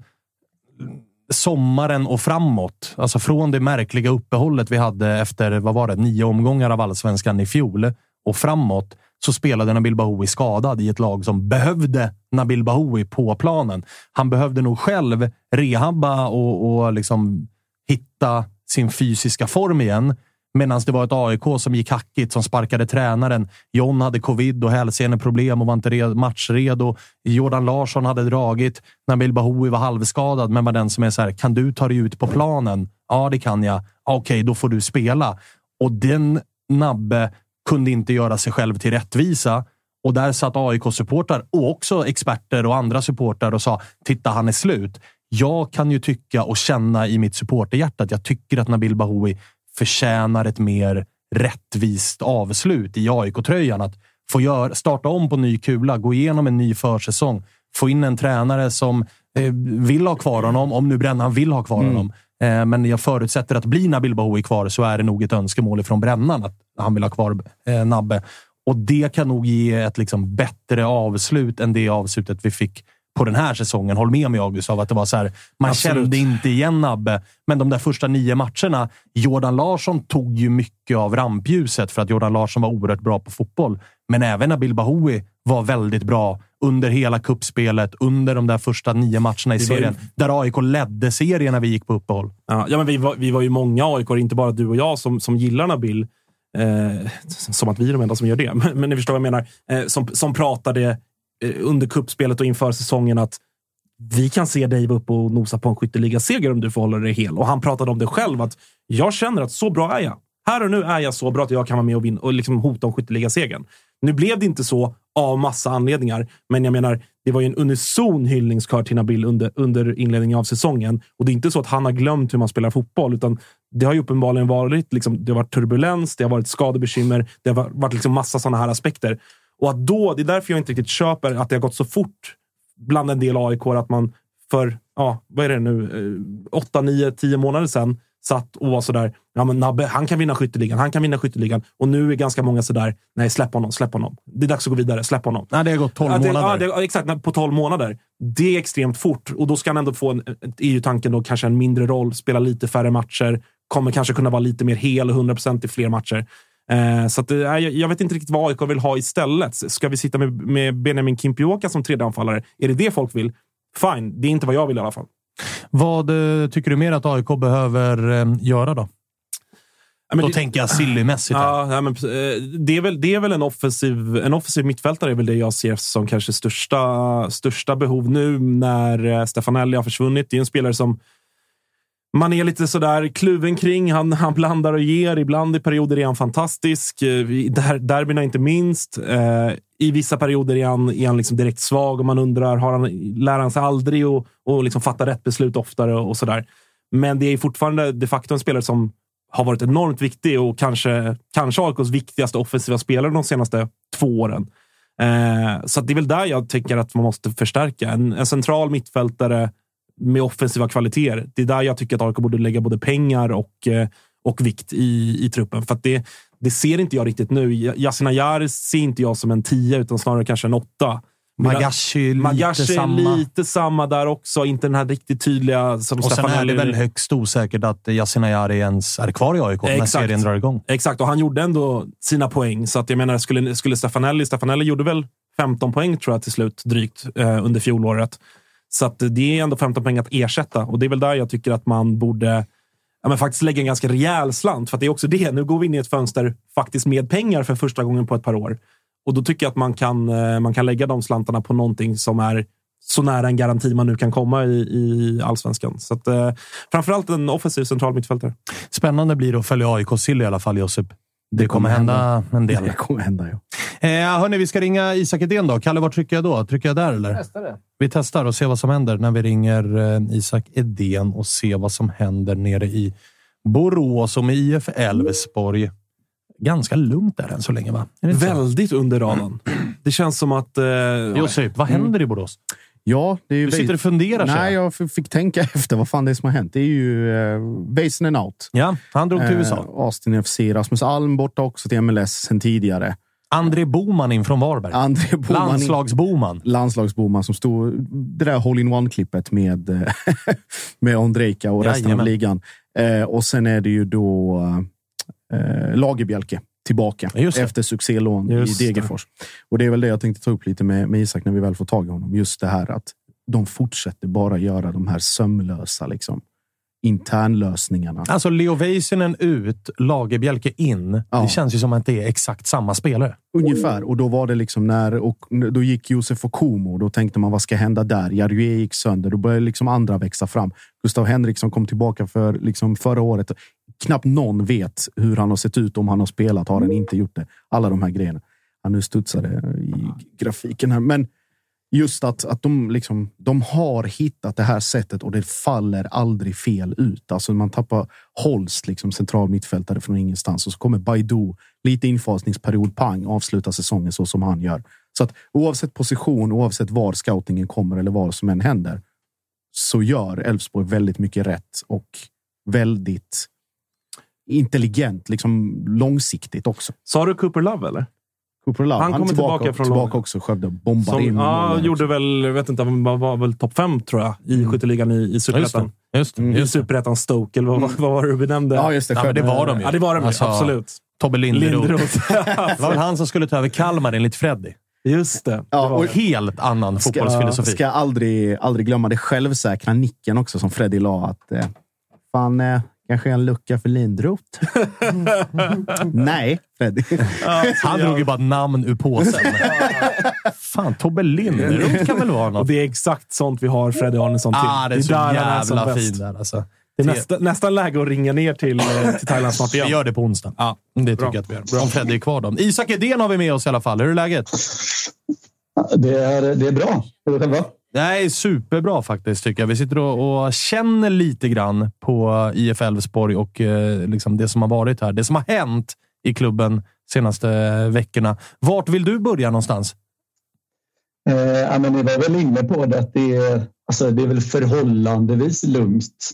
sommaren och framåt, alltså från det märkliga uppehållet vi hade efter, vad var det, nio omgångar av allsvenskan i fjol och framåt så spelade Nabil Bahoui skadad i ett lag som behövde Nabil Bahoui på planen. Han behövde nog själv rehabba och, och liksom hitta sin fysiska form igen. Medan det var ett AIK som gick hackigt, som sparkade tränaren. John hade covid och hälseneproblem och var inte red- matchredo. Jordan Larsson hade dragit. Nabil Bahoui var halvskadad, men var den som är så här, kan du ta dig ut på planen? Ja, det kan jag. Ah, okej, då får du spela. Och den Nabbe kunde inte göra sig själv till rättvisa. Och där satt AIK-supportrar och också experter och andra supportrar och sa “Titta, han är slut”. Jag kan ju tycka och känna i mitt supporterhjärta att jag tycker att Nabil Bahoui förtjänar ett mer rättvist avslut i AIK-tröjan. Att få gör, starta om på ny kula, gå igenom en ny försäsong, få in en tränare som eh, vill ha kvar honom, om nu Brännan vill ha kvar honom. Eh, men jag förutsätter att blir Nabil Bahoui kvar så är det nog ett önskemål från Brännan att han vill ha kvar eh, Nabbe. Och det kan nog ge ett liksom bättre avslut än det avslutet vi fick på den här säsongen. Håll med mig August av att det var så här. Man Absolut. kände inte igen Nabbe, men de där första nio matcherna. Jordan Larsson tog ju mycket av rampljuset för att Jordan Larsson var oerhört bra på fotboll. Men även Nabil Bahoui var väldigt bra under hela kuppspelet, under de där första nio matcherna i var ju- serien. Där AIK ledde serien när vi gick på uppehåll. Ja, ja, men vi, var, vi var ju många AIK, inte bara du och jag, som, som gillar Nabil. Eh, som att vi är de enda som gör det, men, men ni förstår vad jag menar. Eh, som, som pratade Eh, under kuppspelet och inför säsongen att vi kan se dig vara uppe och nosa på en skytteligaseger om du får hålla dig hel. Och han pratade om det själv, att jag känner att så bra är jag. Här och nu är jag så bra att jag kan vara med och, vinna, och liksom hota om skytteligasegern. Nu blev det inte så av massa anledningar, men jag menar, det var ju en unison hyllningskör till Nabil under, under inledningen av säsongen. Och det är inte så att han har glömt hur man spelar fotboll, utan det har ju uppenbarligen varit, liksom, det har varit turbulens, det har varit skadebekymmer, det har varit liksom massa sådana här aspekter. Och att då, det är därför jag inte riktigt köper att det har gått så fort bland en del AIK att man för, ja, vad är det nu, eh, åtta, nio, tio månader sedan satt och var sådär, ja men Nabbe, han kan vinna skytteligan, han kan vinna skytteligan. Och nu är ganska många sådär, nej släpp honom, släpp honom. Det är dags att gå vidare, släpp honom. Nej, det har gått 12 Ja, det, månader. Ja, det, exakt, på 12 månader. Det är extremt fort och då ska han ändå få, en, är ju tanken då, kanske en mindre roll, spela lite färre matcher, kommer kanske kunna vara lite mer hel och 100% i fler matcher. Eh, så att, eh, jag, vet inte riktigt vad AIK vill ha istället. Ska vi sitta med, med Benjamin Kimpioka som tredje anfallare? Är det det folk vill? Fine, det är inte vad jag vill i alla fall. Vad eh, tycker du mer att AIK behöver eh, göra då? Ja, men då det- tänker jag sillymässigt. Ja, ja, men, det, är väl, det är väl en offensiv, en offensiv mittfältare är väl det jag ser som kanske största, största behov nu när Stefanelli har försvunnit. Det är en spelare som man är lite sådär kluven kring. Han, han blandar och ger. Ibland i perioder är han fantastisk. Eh, I Der, derbyna inte minst. Eh, I vissa perioder är han, är han liksom direkt svag och man undrar, har han, lär han sig aldrig och, och liksom fatta rätt beslut oftare och, och sådär. Men det är fortfarande de facto en spelare som har varit enormt viktig och kanske, kanske AIKs viktigaste offensiva spelare de senaste två åren. Eh, så att det är väl där jag tycker att man måste förstärka. En, en central mittfältare med offensiva kvaliteter. Det är där jag tycker att AIK borde lägga både pengar och, eh, och vikt i, i truppen. För att det, det ser inte jag riktigt nu. Yasin Ayar ser inte jag som en tia, utan snarare kanske en åtta. Magashi är lite Magashi samma. är lite samma där också. Inte den här riktigt tydliga som Och sen Stefan är det väl högst osäkert att Yasin Ayari ens är kvar i AIK när Exakt. serien drar igång. Exakt, och han gjorde ändå sina poäng. Så att jag menar, skulle, skulle Stefanelli... Stefanelli gjorde väl 15 poäng tror jag till slut, drygt, eh, under fjolåret. Så att det är ändå 15 poäng att ersätta. Och det är väl där jag tycker att man borde ja, men faktiskt lägga en ganska rejäl slant. För att det är också det. Nu går vi in i ett fönster faktiskt med pengar för första gången på ett par år. Och då tycker jag att man kan, eh, man kan lägga de slantarna på någonting som är så nära en garanti man nu kan komma i, i allsvenskan. Så att, eh, framförallt en offensiv central mittfältare. Spännande blir det att följa AIK sill i alla fall, Josip. Det kommer hända en del. Det kommer hända, ja. Eh, hörni, vi ska ringa Isak Edén då. Kalle, var trycker jag då? Trycker jag där eller? Vi testar och ser vad som händer när vi ringer eh, Isak Edén och ser vad som händer nere i Borås och med IF Elfsborg. Ganska lugnt där än så länge, va? Inte så? Väldigt under radarn. Det känns som att... Eh, Josip, vad händer i Borås? Ja, det är ju Du sitter och funderar, Nej, jag. fick tänka efter vad fan det är som har hänt. Det är ju uh, Väisänen out. Ja, han drog till Eh, USA. Austin FC. Rasmus Alm borta också till MLS sen tidigare. André Boman in från Varberg. André Boman in- Landslagsboman. landslagsboman som stod... Det där hole-in-one-klippet med, med Ondrejka och resten Jajamän. av ligan. Eh, och sen är det ju då eh, Lagerbjälke tillbaka det. efter succélån Just i det. Degerfors. Och det är väl det jag tänkte ta upp lite med, med Isak när vi väl får tag i honom. Just det här att de fortsätter bara göra de här sömlösa liksom, internlösningarna. Alltså Leo Väisänen ut, Lagerbjälke in. Ja. Det känns ju som att det är exakt samma spelare. Ungefär. Och då var det liksom när och då gick Josef Okumo. Då tänkte man vad ska hända där? Jarue gick sönder. Då började liksom andra växa fram. Gustav Henriksson kom tillbaka för liksom förra året. Knappt någon vet hur han har sett ut om han har spelat. Har han inte gjort det? Alla de här grejerna. Ja, nu det i grafiken här, men just att, att de, liksom, de har hittat det här sättet och det faller aldrig fel ut. Alltså man tappar Holst, liksom central mittfältare från ingenstans och så kommer Baidu, lite infasningsperiod, pang, avsluta säsongen så som han gör. Så att oavsett position, oavsett var scoutingen kommer eller vad som än händer, så gör Elfsborg väldigt mycket rätt och väldigt intelligent, liksom långsiktigt också. Sa du Cooper Love, eller? Cooper Love, Han kommer tillbaka från tillbaka också. Skövde bombar in Som, ja, gjorde väl, jag vet inte, han var, var väl topp fem tror jag i skytteligan i, i Ja, just Superettan. det. Just det. I Just det. Superettan Stoke, eller vad, vad var det du benämnde? Ja, just det. Ja, men det var de ju. Ja, det var de ju. Alltså, absolut. Tobbe Linderoth. Linderoth. Det var väl han som skulle ta över Kalmar enligt Freddy. Just det. Ja, det var och- det. Helt annan Ska, fotbollsfilosofi. ska aldrig, aldrig glömma det självsäkra nicken också som Freddy la. Att, eh, fan, eh, kanske en lucka för Lindroth. Nej, Freddy. Han drog ju bara namn ur påsen. Fan, Tobbe Linderoth kan väl vara Och något? det är exakt sånt vi har Freddy Arnesson till. Ah, det är så där han är som jävla bäst. fin där alltså. Det är nästa, nästan läge att ringa ner till, eh, till Thailand snart Vi igen. gör det på onsdag. Ja, Det tycker bra. jag att vi gör. Om Freddy är kvar då. Isak Edén har vi med oss i alla fall. Hur är läget? Det är, det är bra. Hur är det själva? Det här är superbra faktiskt tycker jag. Vi sitter och, och känner lite grann på IF Elfsborg och eh, liksom det som har varit här. Det som har hänt i klubben senaste eh, veckorna. Vart vill du börja någonstans? Eh, ja, men ni var väl inne på det att det är, alltså, det är väl förhållandevis lugnt.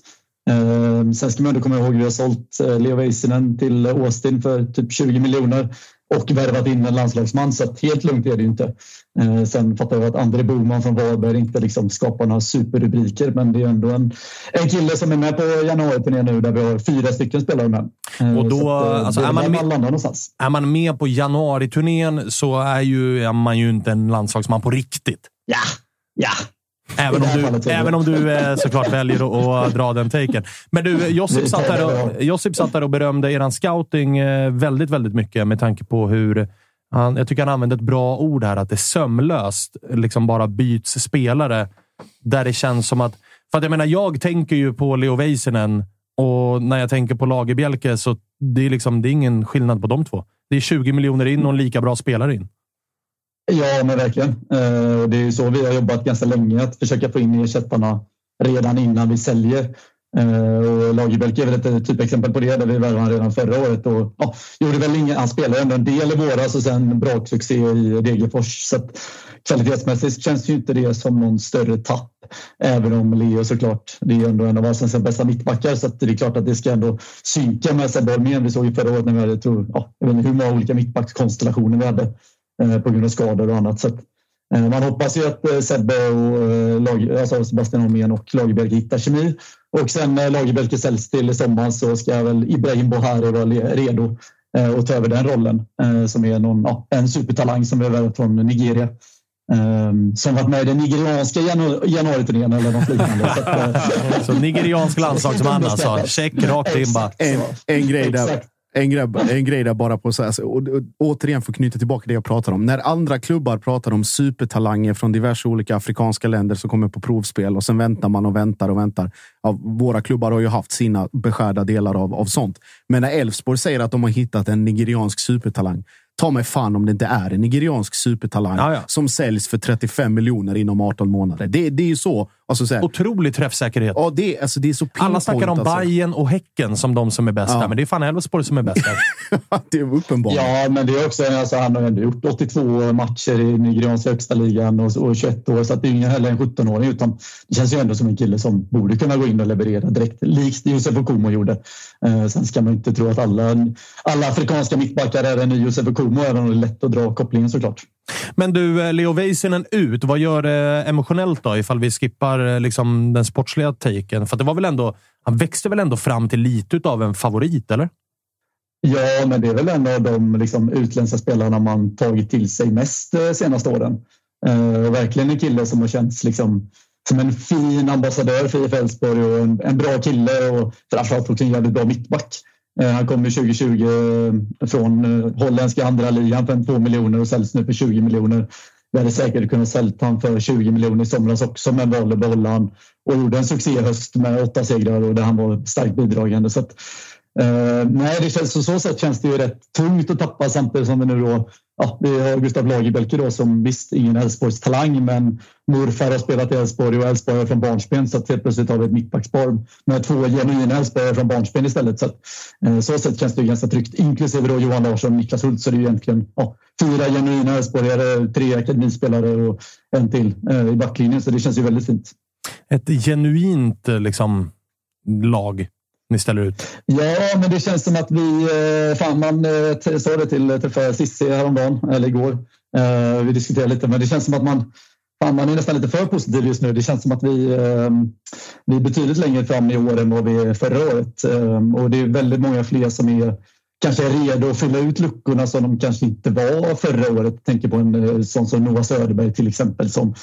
Eh, sen ska man ändå komma ihåg att vi har sålt eh, Leo Väisänen till Austin för typ 20 miljoner och värvat in en landslagsman. Så helt lugnt är det inte. Eh, sen fattar jag att André Boman från Varberg inte liksom skapar några superrubriker men det är ändå en, en kille som är med på januari nu där vi har fyra stycken spelare med. Eh, Och då, att, eh, alltså, är man med- man. Är man med på januariturnén så är, ju, är man ju inte en landslagsman på riktigt. Ja, ja. Även om här du, är även om du eh, såklart väljer att, dra den taken. Men du, Josip Vi satt, där och, Josip satt där och berömde eran scouting eh, väldigt, väldigt mycket med tanke på hur han, jag tycker han använde ett bra ord här, att det sömlöst liksom bara byts spelare. Där det känns som att... För att jag menar, jag tänker ju på Leo Väisänen och när jag tänker på Lagerbjälke så det är liksom, det är ingen skillnad på de två. Det är 20 miljoner in och en lika bra spelare in. Ja, men verkligen. Eh, det är så vi har jobbat ganska länge, att försöka få in ersättarna redan innan vi säljer. Eh, och är väl ett eh, typexempel på det, där vi värvade honom redan förra året. Och, ja, gjorde väl ingen, han spelade ändå en del i våras och sen braksuccé i Degerfors. Så att, kvalitetsmässigt känns ju inte det som någon större tapp. Även om Leo såklart, det är ändå en av allsvenskans bästa mittbackar så det är klart att det ska ändå synka med Sebbe Holmén. Vi såg ju förra året när vi hade, tror, ja, jag vet inte hur många olika mittbackskonstellationer vi hade på grund av skador och annat. Så att, eh, man hoppas ju att eh, Sebbe och eh, lag, alltså Sebastian Holmén och Lagerberg hittar kemi. Och sen när Lagerberg säljs till sommaren så ska väl Ibrahim Bohari vara redo eh, att ta över den rollen eh, som är någon, ja, en supertalang som vi har från Nigeria. Um, som varit med i den nigerianska januariturnén eller något liknande. så, att, så nigeriansk landslagsman alltså. Check rakt in bara. En, en grej där. En grej, en grej där bara på så här, och, och, återigen för att knyta tillbaka det jag pratar om. När andra klubbar pratar om supertalanger från diverse olika afrikanska länder som kommer på provspel och sen väntar man och väntar och väntar. Ja, våra klubbar har ju haft sina beskärda delar av, av sånt. Men när Elfsborg säger att de har hittat en nigeriansk supertalang, ta mig fan om det inte är en nigeriansk supertalang ja, ja. som säljs för 35 miljoner inom 18 månader. Det, det är ju så. Alltså, så här, Otrolig träffsäkerhet. Ja, det, alltså, det är så Alla snackar om alltså. Bayern och Häcken som de som är bäst ja. där, men det är fan Elfsborg som är bäst där. det är uppenbart. Ja, men det är också, alltså, han har ändå gjort 82 matcher i nigerianska högsta ligan och, och 21 år, så att det är ingen heller en 17-åring. Utan det känns ju ändå som en kille som borde kunna gå in och leverera direkt, likt Josef Okumo gjorde. Eh, sen ska man inte tro att alla, alla afrikanska mittbackar är en ny Josef Okumo, även om det är lätt att dra kopplingen såklart. Men du, eh, Leo Väisänen ut. Vad gör det emotionellt då, ifall vi skippar eh, liksom, den sportsliga taken? För det var väl ändå, han växte väl ändå fram till lite av en favorit, eller? Ja, men det är väl en av de liksom, utländska spelarna man tagit till sig mest de senaste åren. Eh, verkligen en kille som har känts liksom, som en fin ambassadör för IF Elfsborg och en, en, bra kille och framförallt också en jävligt bra mittback. Eh, han kom 2020 eh, från eh, holländska andra ligan för 2 miljoner och säljs nu för 20 miljoner. Vi hade säkert kunnat sälja honom för 20 miljoner i somras också men valde att behålla honom och gjorde en succéhöst med åtta segrar och där han var starkt bidragande. Så Uh, nej, det känns, på så sätt känns det ju rätt tungt att tappa samtidigt som vi nu då ja, vi har Gustav Lagerbielke då som visst ingen Elfsborgs talang men morfar har spelat i Elfsborg och Elfsborg är från barnsben så att helt plötsligt har vi ett mittbackspar med två genuina Elfsborgare från barnsben istället. Så att, uh, så sätt känns det ganska tryggt inklusive då Johan Larsson och Niklas Hult så det är egentligen ja, fyra genuina Elfsborgare, tre akademispelare och en till uh, i backlinjen så det känns ju väldigt fint. Ett genuint liksom, lag ni ställer ut? Ja, men det känns som att vi... Eh, fan, man eh, sa det till träffade Cissi häromdagen, eller igår. Eh, vi diskuterade lite, men det känns som att man... Fan, man är nästan lite för positiv just nu. Det känns som att vi, ehm, vi är betydligt längre fram i år än vad vi är förra året. Ehm, och det är väldigt många fler som är kanske är redo att fylla ut luckorna som de kanske inte var förra året. Jag tänker på en sån som Noah Söderberg till exempel som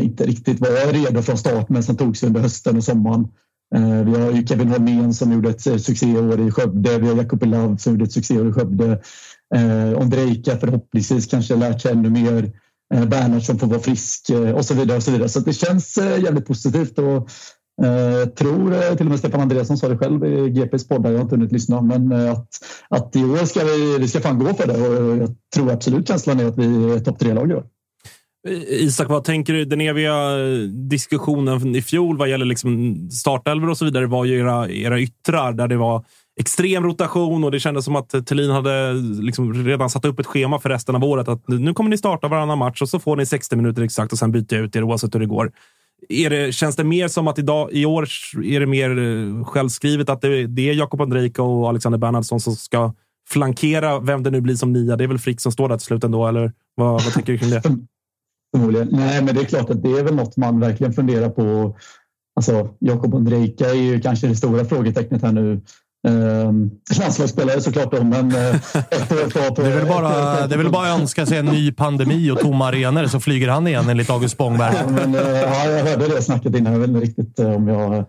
inte riktigt var redo från start men som tog sig under hösten och sommaren. Eh, vi har Kevin Holmén som gjorde ett eh, succéår i Skövde. Vi har Jakob Love som gjorde ett succéår i Skövde. Eh, Ondrejka förhoppningsvis kanske lärt sig ännu mer. Eh, Bernhardsson får vara frisk eh, och så vidare. och Så vidare. Så det känns jävligt positivt. Och, jag tror till och med Stefan Andreasson sa det själv i GPs podd, jag har inte hunnit lyssna, men att, att i år ska vi, vi ska fan gå för det och jag tror absolut känslan är att vi är topp tre-lag i år. Eh, Isak, vad tänker du? Den eviga eh, diskussionen i fjol vad gäller liksom startelver och så vidare var ju era, era yttrar där det var extrem rotation och det kändes som att Thelin hade liksom redan satt upp ett schema för resten av året. Att nu kommer ni starta varannan match och så får ni 60 minuter exakt och sen byter jag ut er oavsett hur det går. Är det, känns det mer som att idag, i år är det mer eh, självskrivet att det, det är Jakob Andrejka och Alexander Bernhardsson som ska flankera vem det nu blir som nia? Det är väl Frick som står där till slut ändå, eller vad, vad tänker du kring det? Förmodligen. Nej, men det är klart att det är väl något man verkligen funderar på. Alltså, Jakob Ondrejka är ju kanske det stora frågetecknet här nu. Eh, landslagsspelare såklart då, men eh, det, är väl bara, det är väl bara att önska sig en ny pandemi och tomma arenor så flyger han igen enligt August Spångberg. Ja, men, eh, ja, jag hörde det snacket innan. Jag vet inte riktigt eh, om jag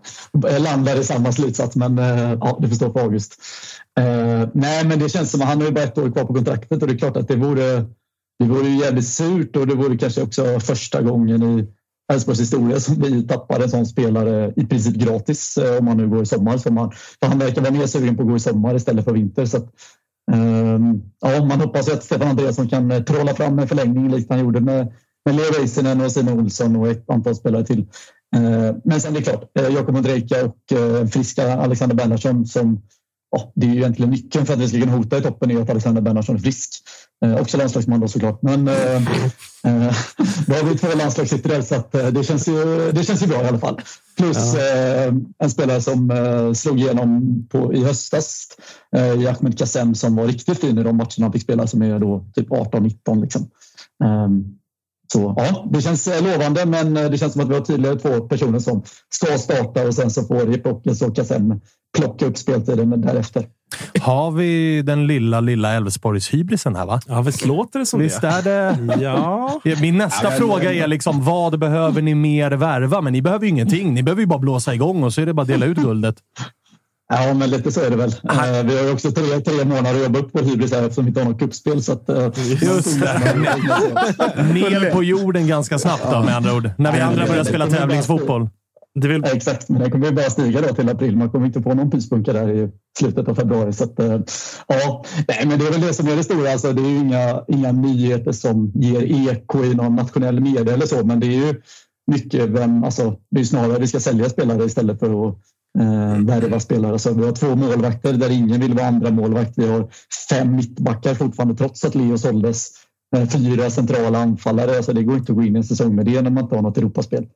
landar i samma slutsats, men ja, det får stå på August. Eh, nej, men det känns som att han har ju bara ett år kvar på kontraktet och det är klart att det vore det vore ju jävligt surt och det vore kanske också första gången i Elfsborgs historia som vi tappar en sån spelare i princip gratis eh, om man nu går i sommar. Som man, för han verkar vara mer sugen på att gå i sommar istället för vinter. Så att, um, ja, man hoppas att Stefan Andreasson kan eh, trolla fram en förlängning likt han gjorde med, med Leo Väisänen och Simon Olsson och ett antal spelare till. Uh, men sen det är klart, uh, Jakob Ondrejka och uh, friska Alexander Bernhardsson som ja, det är ju egentligen nyckeln för att vi ska kunna hota i toppen är att Alexander Bernhardsson är frisk. Eh, också landslagsman då såklart. Men eh, eh, då har vi två landslagsyttrar så att, eh, det, känns ju, det känns ju bra i alla fall. Plus eh, en spelare som eh, slog igenom på, i höstas eh, i Ahmed Kassem som var riktigt fin i de matcherna han fick spela som är då typ 18-19. Liksom. Så ja, det känns eh, lovande, men eh, det känns som att vi har tydligare två personer som ska starta och sen så får Ripockes och Kassem plocka upp speltiden därefter. Har vi den lilla, lilla Elfsborgs-hybrisen här, va? Ja, visst låter det som Visst det? är det? Ja. Min nästa fråga är liksom, vad behöver ni mer värva? Men ni behöver ju ingenting. Ni behöver ju bara blåsa igång och så är det bara att dela ut guldet. Ja, men lite så är det väl. Eh, vi har ju också tre, tre månader att jobba upp vår hybris här eftersom vi inte har något. Så att, eh, Just det. Ner på jorden ganska snabbt då, med andra ord. När vi andra börjar spela tävlingsfotboll. Det vill... Ja, exakt, men den kommer ju bara stiga då till april. Man kommer inte få någon pyspunka där i slutet av februari. Så att, eh, ja, nej, men det är väl det som är det stora. Alltså, det är ju inga, inga nyheter som ger eko i någon nationell media eller så, men det är ju mycket vem, alltså, det är snarare vi ska sälja spelare istället för att eh, värva spelare. Så vi har två målvakter där ingen vill vara andra målvakt. Vi har fem mittbackar fortfarande trots att Leo såldes. Eh, Fyra centrala anfallare. Alltså, det går inte att gå in i en säsong med det när man inte har något Europaspel.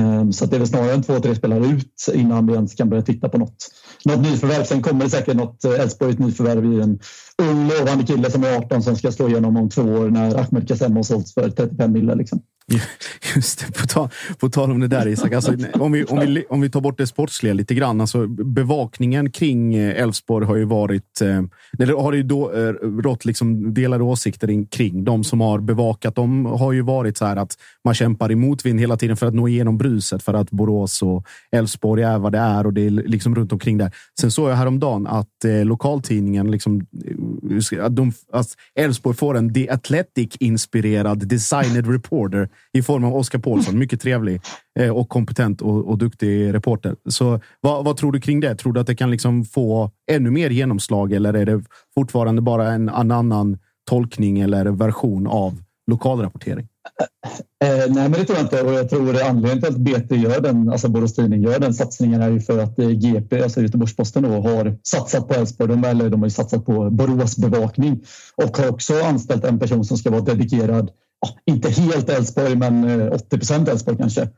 Ehm, Så att det är väl snarare en två, tre spelare ut innan vi ens kan börja titta på något, något nyförvärv. Sen kommer det säkert något eh, Elfsborg ett nyförvärv i en ung lovande kille som är 18 som ska slå igenom om två år när Ahmed Kassem har sålts för 35 mille. Liksom. Just det, på, tal, på tal om det där Isak. Alltså, om, vi, om, vi, om vi tar bort det sportsliga lite grann. Alltså, bevakningen kring eh, Elfsborg har ju varit... Eh, eller har det ju då eh, rått liksom delade åsikter in, kring. De som har bevakat dem har ju varit så här att man kämpar i motvind hela tiden för att nå igenom bruset. För att Borås och Elfsborg är vad det är och det är liksom runt omkring där. Sen såg jag häromdagen att eh, lokaltidningen liksom... Eh, att de- att Elfsborg får en The Athletic-inspirerad designed reporter i form av Oskar Paulsson. Mycket trevlig eh, och kompetent och, och duktig reporter. Så vad, vad tror du kring det? Tror du att det kan liksom få ännu mer genomslag eller är det fortfarande bara en, en annan tolkning eller version av lokalrapportering? Eh, eh nej, men det tror jag inte. Och jag tror anledningen till att BT gör den, alltså Borås Tidning gör den satsningen är ju för att eh, GP, alltså Göteborgs-Posten, då, har satsat på Elfsborg. De, eller de har ju satsat på Borås bevakning och har också anställt en person som ska vara dedikerad, inte helt Elfsborg, men eh, 80 procent Elfsborg kanske.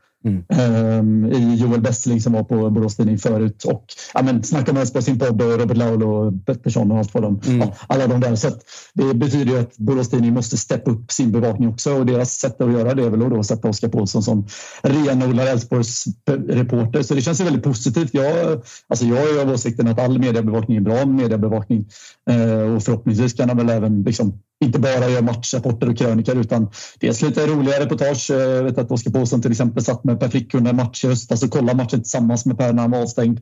Ehm, I Joel Bessling som var på Borås Tidning förut. Och ja, men, snacka med Elfsborg sin podd och Robert Laul och Pettersson och allt vad de, ja, alla de där. Så det betyder ju att Borås Tidning måste steppa upp sin bevakning också och deras sätt att göra det är väl att då sätta Oskar Paulsson som renodlad Elfsborgs reporter. Så det känns ju väldigt positivt. Jag, alltså jag är av åsikten att all mediebevakning är bra mediebevakning eh, och förhoppningsvis kan han väl även liksom, inte bara gör matchrapporter och krönikor utan dels lite roliga reportage. Jag vet att Oskar Paulsson till exempel satt med Per Frick under en match i höstas alltså, och kollade matchen tillsammans med Per när han var avstängd.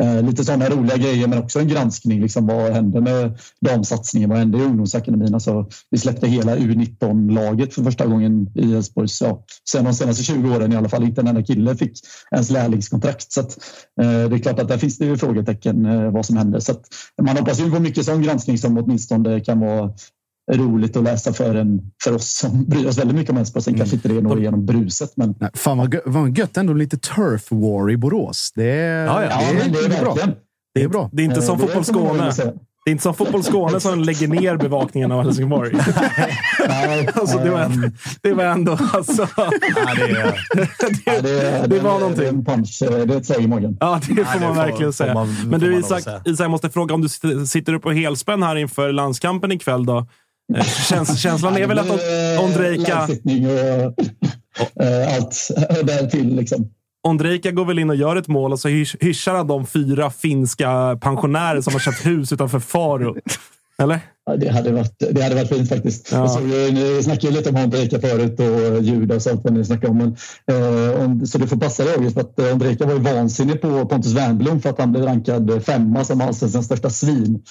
Eh, lite sådana roliga grejer men också en granskning. Liksom, vad hände med damsatsningen? Vad hände i ungdomsakademin? Alltså, vi släppte hela U19-laget för första gången i Elfsborgs, ja, sen de senaste 20 åren i alla fall. Inte en enda kille fick ens lärlingskontrakt. Så att, eh, det är klart att där finns det ju frågetecken eh, vad som händer. Så att, man hoppas ju på mycket sån granskning som åtminstone kan vara roligt att läsa för, en, för oss som bryr oss väldigt mycket om Elfsborg. Sen kanske inte det når igenom bruset. Men... Nej, fan vad, gö- vad gött ändå lite turf war i Borås. Det är, Ja, ja. det är, det är det är bra. Det är bra. Det är inte som Eh, det Fotboll Skåne. Det är inte som Fotboll Skåne som lägger ner bevakningen av Helsingborg. Nej, Alltså, det, var, ehm, det var ändå... Alltså, Ja, det är... det, det var någonting. Det är en punch. eh, Det är ett i magen. ja, det får det man får- verkligen får säga. man- Men du Isak. Isak, jag måste fråga om du sitter, sitter upp på helspänn här inför landskampen ikväll. Då. Eh, Käns, känslan är väl att Eh, Ondrejka, och eh, allt därtill. Liksom. Ondrejka går väl in och gör ett mål och så hysch- hyschar han de fyra finska pensionärer som har köpt hus utanför Faro. Eller? Ja, det, hade varit, det hade varit fint faktiskt. Ja. Ju, ni snackade lite om Ondrejka förut och Judas och vad ni snackade om. Men, eh, om, så du får passa dig August, för att eh, Ondrejka var ju vansinnig på Pontus Wernbloom för att han blev rankad femma som allsvenskans största svin.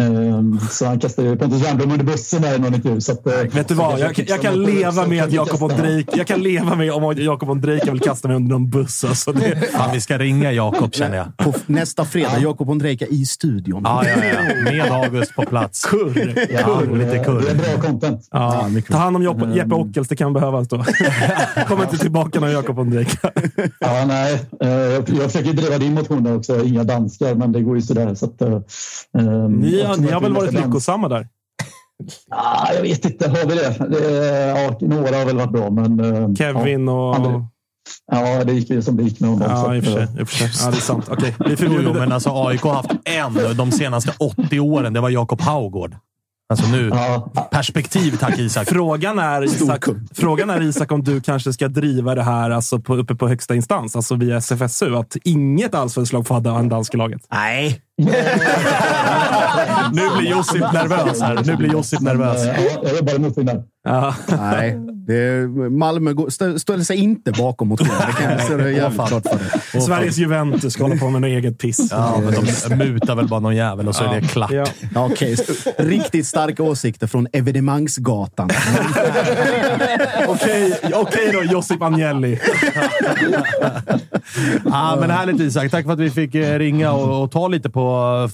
Ehm, Så han kastade ju Pontus Wernbloom under bussen där i någon intervju. Så att, eh, Vet du vad? Jag, jag kan leva med att Jakob Ondrejka jag kan leva med om Jakob Ondrejka vill kasta mig under någon buss. Alltså det, Fan, vi ska ringa Jakob känner jag. På nästa fredag, Jakob Ondrejka i studion. Ja, ja, ja. Med August på plats. kurr. ja, kurr, lite kurr. Det är bra content. Ja, ta hand om Jeppe, Jeppe Ockels, det kan behövas då. Kom inte tillbaka när Jakob Ondrejka. Ja, nej. eh, Jag, försöker driva din motion där också. Inga danskar, men det går ju sådär. Så att, eh, ehm, Ni, har- väl varit lyckosamma där? Ah, jag vet inte. Har vi det? det ja, några har väl varit bra, men... eh, Kevin och... André. Ja, ja, det gick ju som det gick med honom. Ja, i och för sig. i och för sig. Ja, det är sant. Okej, vi Jo, förbjuder jo, det. men alltså AIK har haft en de senaste 80 åren. Det var Jakob Haugård. Alltså nu, Ja, perspektiv tack Isak. Frågan är, Isak, frågan är Isak om du kanske ska driva det här alltså på, uppe på högsta instans, alltså via SFSU. Att inget allsvenskt lag får ha en dansk i laget. Nej. Nu blir Josip nervös här. Nu blir Josip nervös. ja, jag jobbar emot den där. Ja. Nej. Det är, Malmö ställer sig inte bakom motionen. Det kan jag säga jävligt fan. klart för dig. Sveriges Juventus ska hålla på med något eget piss. Ja, men de mutar väl bara någon jävel och så är det klart. Ja. Ja, okej. Riktigt starka åsikter från evenemangsgatan. Okej, okej då, Josip Agnelli. Ja, men härligt Isak. Tack för att vi fick eh, ringa och, och ta lite på...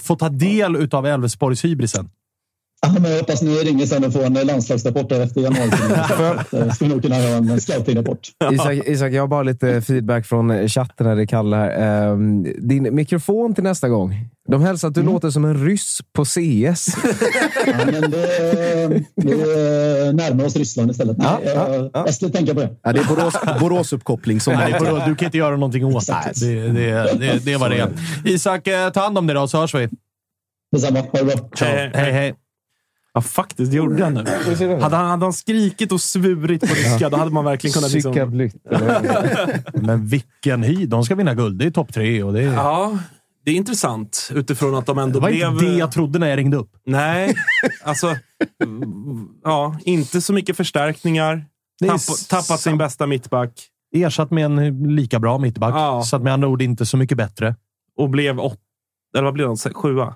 Få ta del utav Elfsborgs hybrisen. Ja, men jag hoppas ni ringer sen och får en landslagsrapport efter januari. Ska vi nog kunna ha en scouting-rapport. Isak, Isak, jag har bara lite feedback från chatten när det kallar här. Ehm, Din mikrofon till nästa gång. De hälsar att du låter som en ryss på CS. Ja, men det, det närmar oss Ryssland istället. Nej, Ja, ja, jag, ja. jag skulle tänka på det. Ja, det är Borås, Borås-uppkoppling som Nej, är vadå? du kan inte göra någonting åt det. Det, det, det, det var det. Isak, eh, ta hand om dig då, så hörs vi. Detsamma. Ha det bra. Eh, Hej, hej. Ja, faktiskt. Det gjorde han nu. Hade han, hade han skrikit och svurit på ryska, då hade man verkligen kunnat... Liksom... Men vilken hy. De ska vinna guld. Det är topp tre. Och det, är... Ja, det är intressant utifrån att de ändå det var blev... inte det jag trodde när jag ringde upp. Nej, alltså... Ja, inte så mycket förstärkningar. Tapp, tappat sin bästa mittback Ersatt med en lika bra mittback. Ja. Så att med andra ord inte så mycket bättre. och blev åtta... Eller vad blev de? Sjua?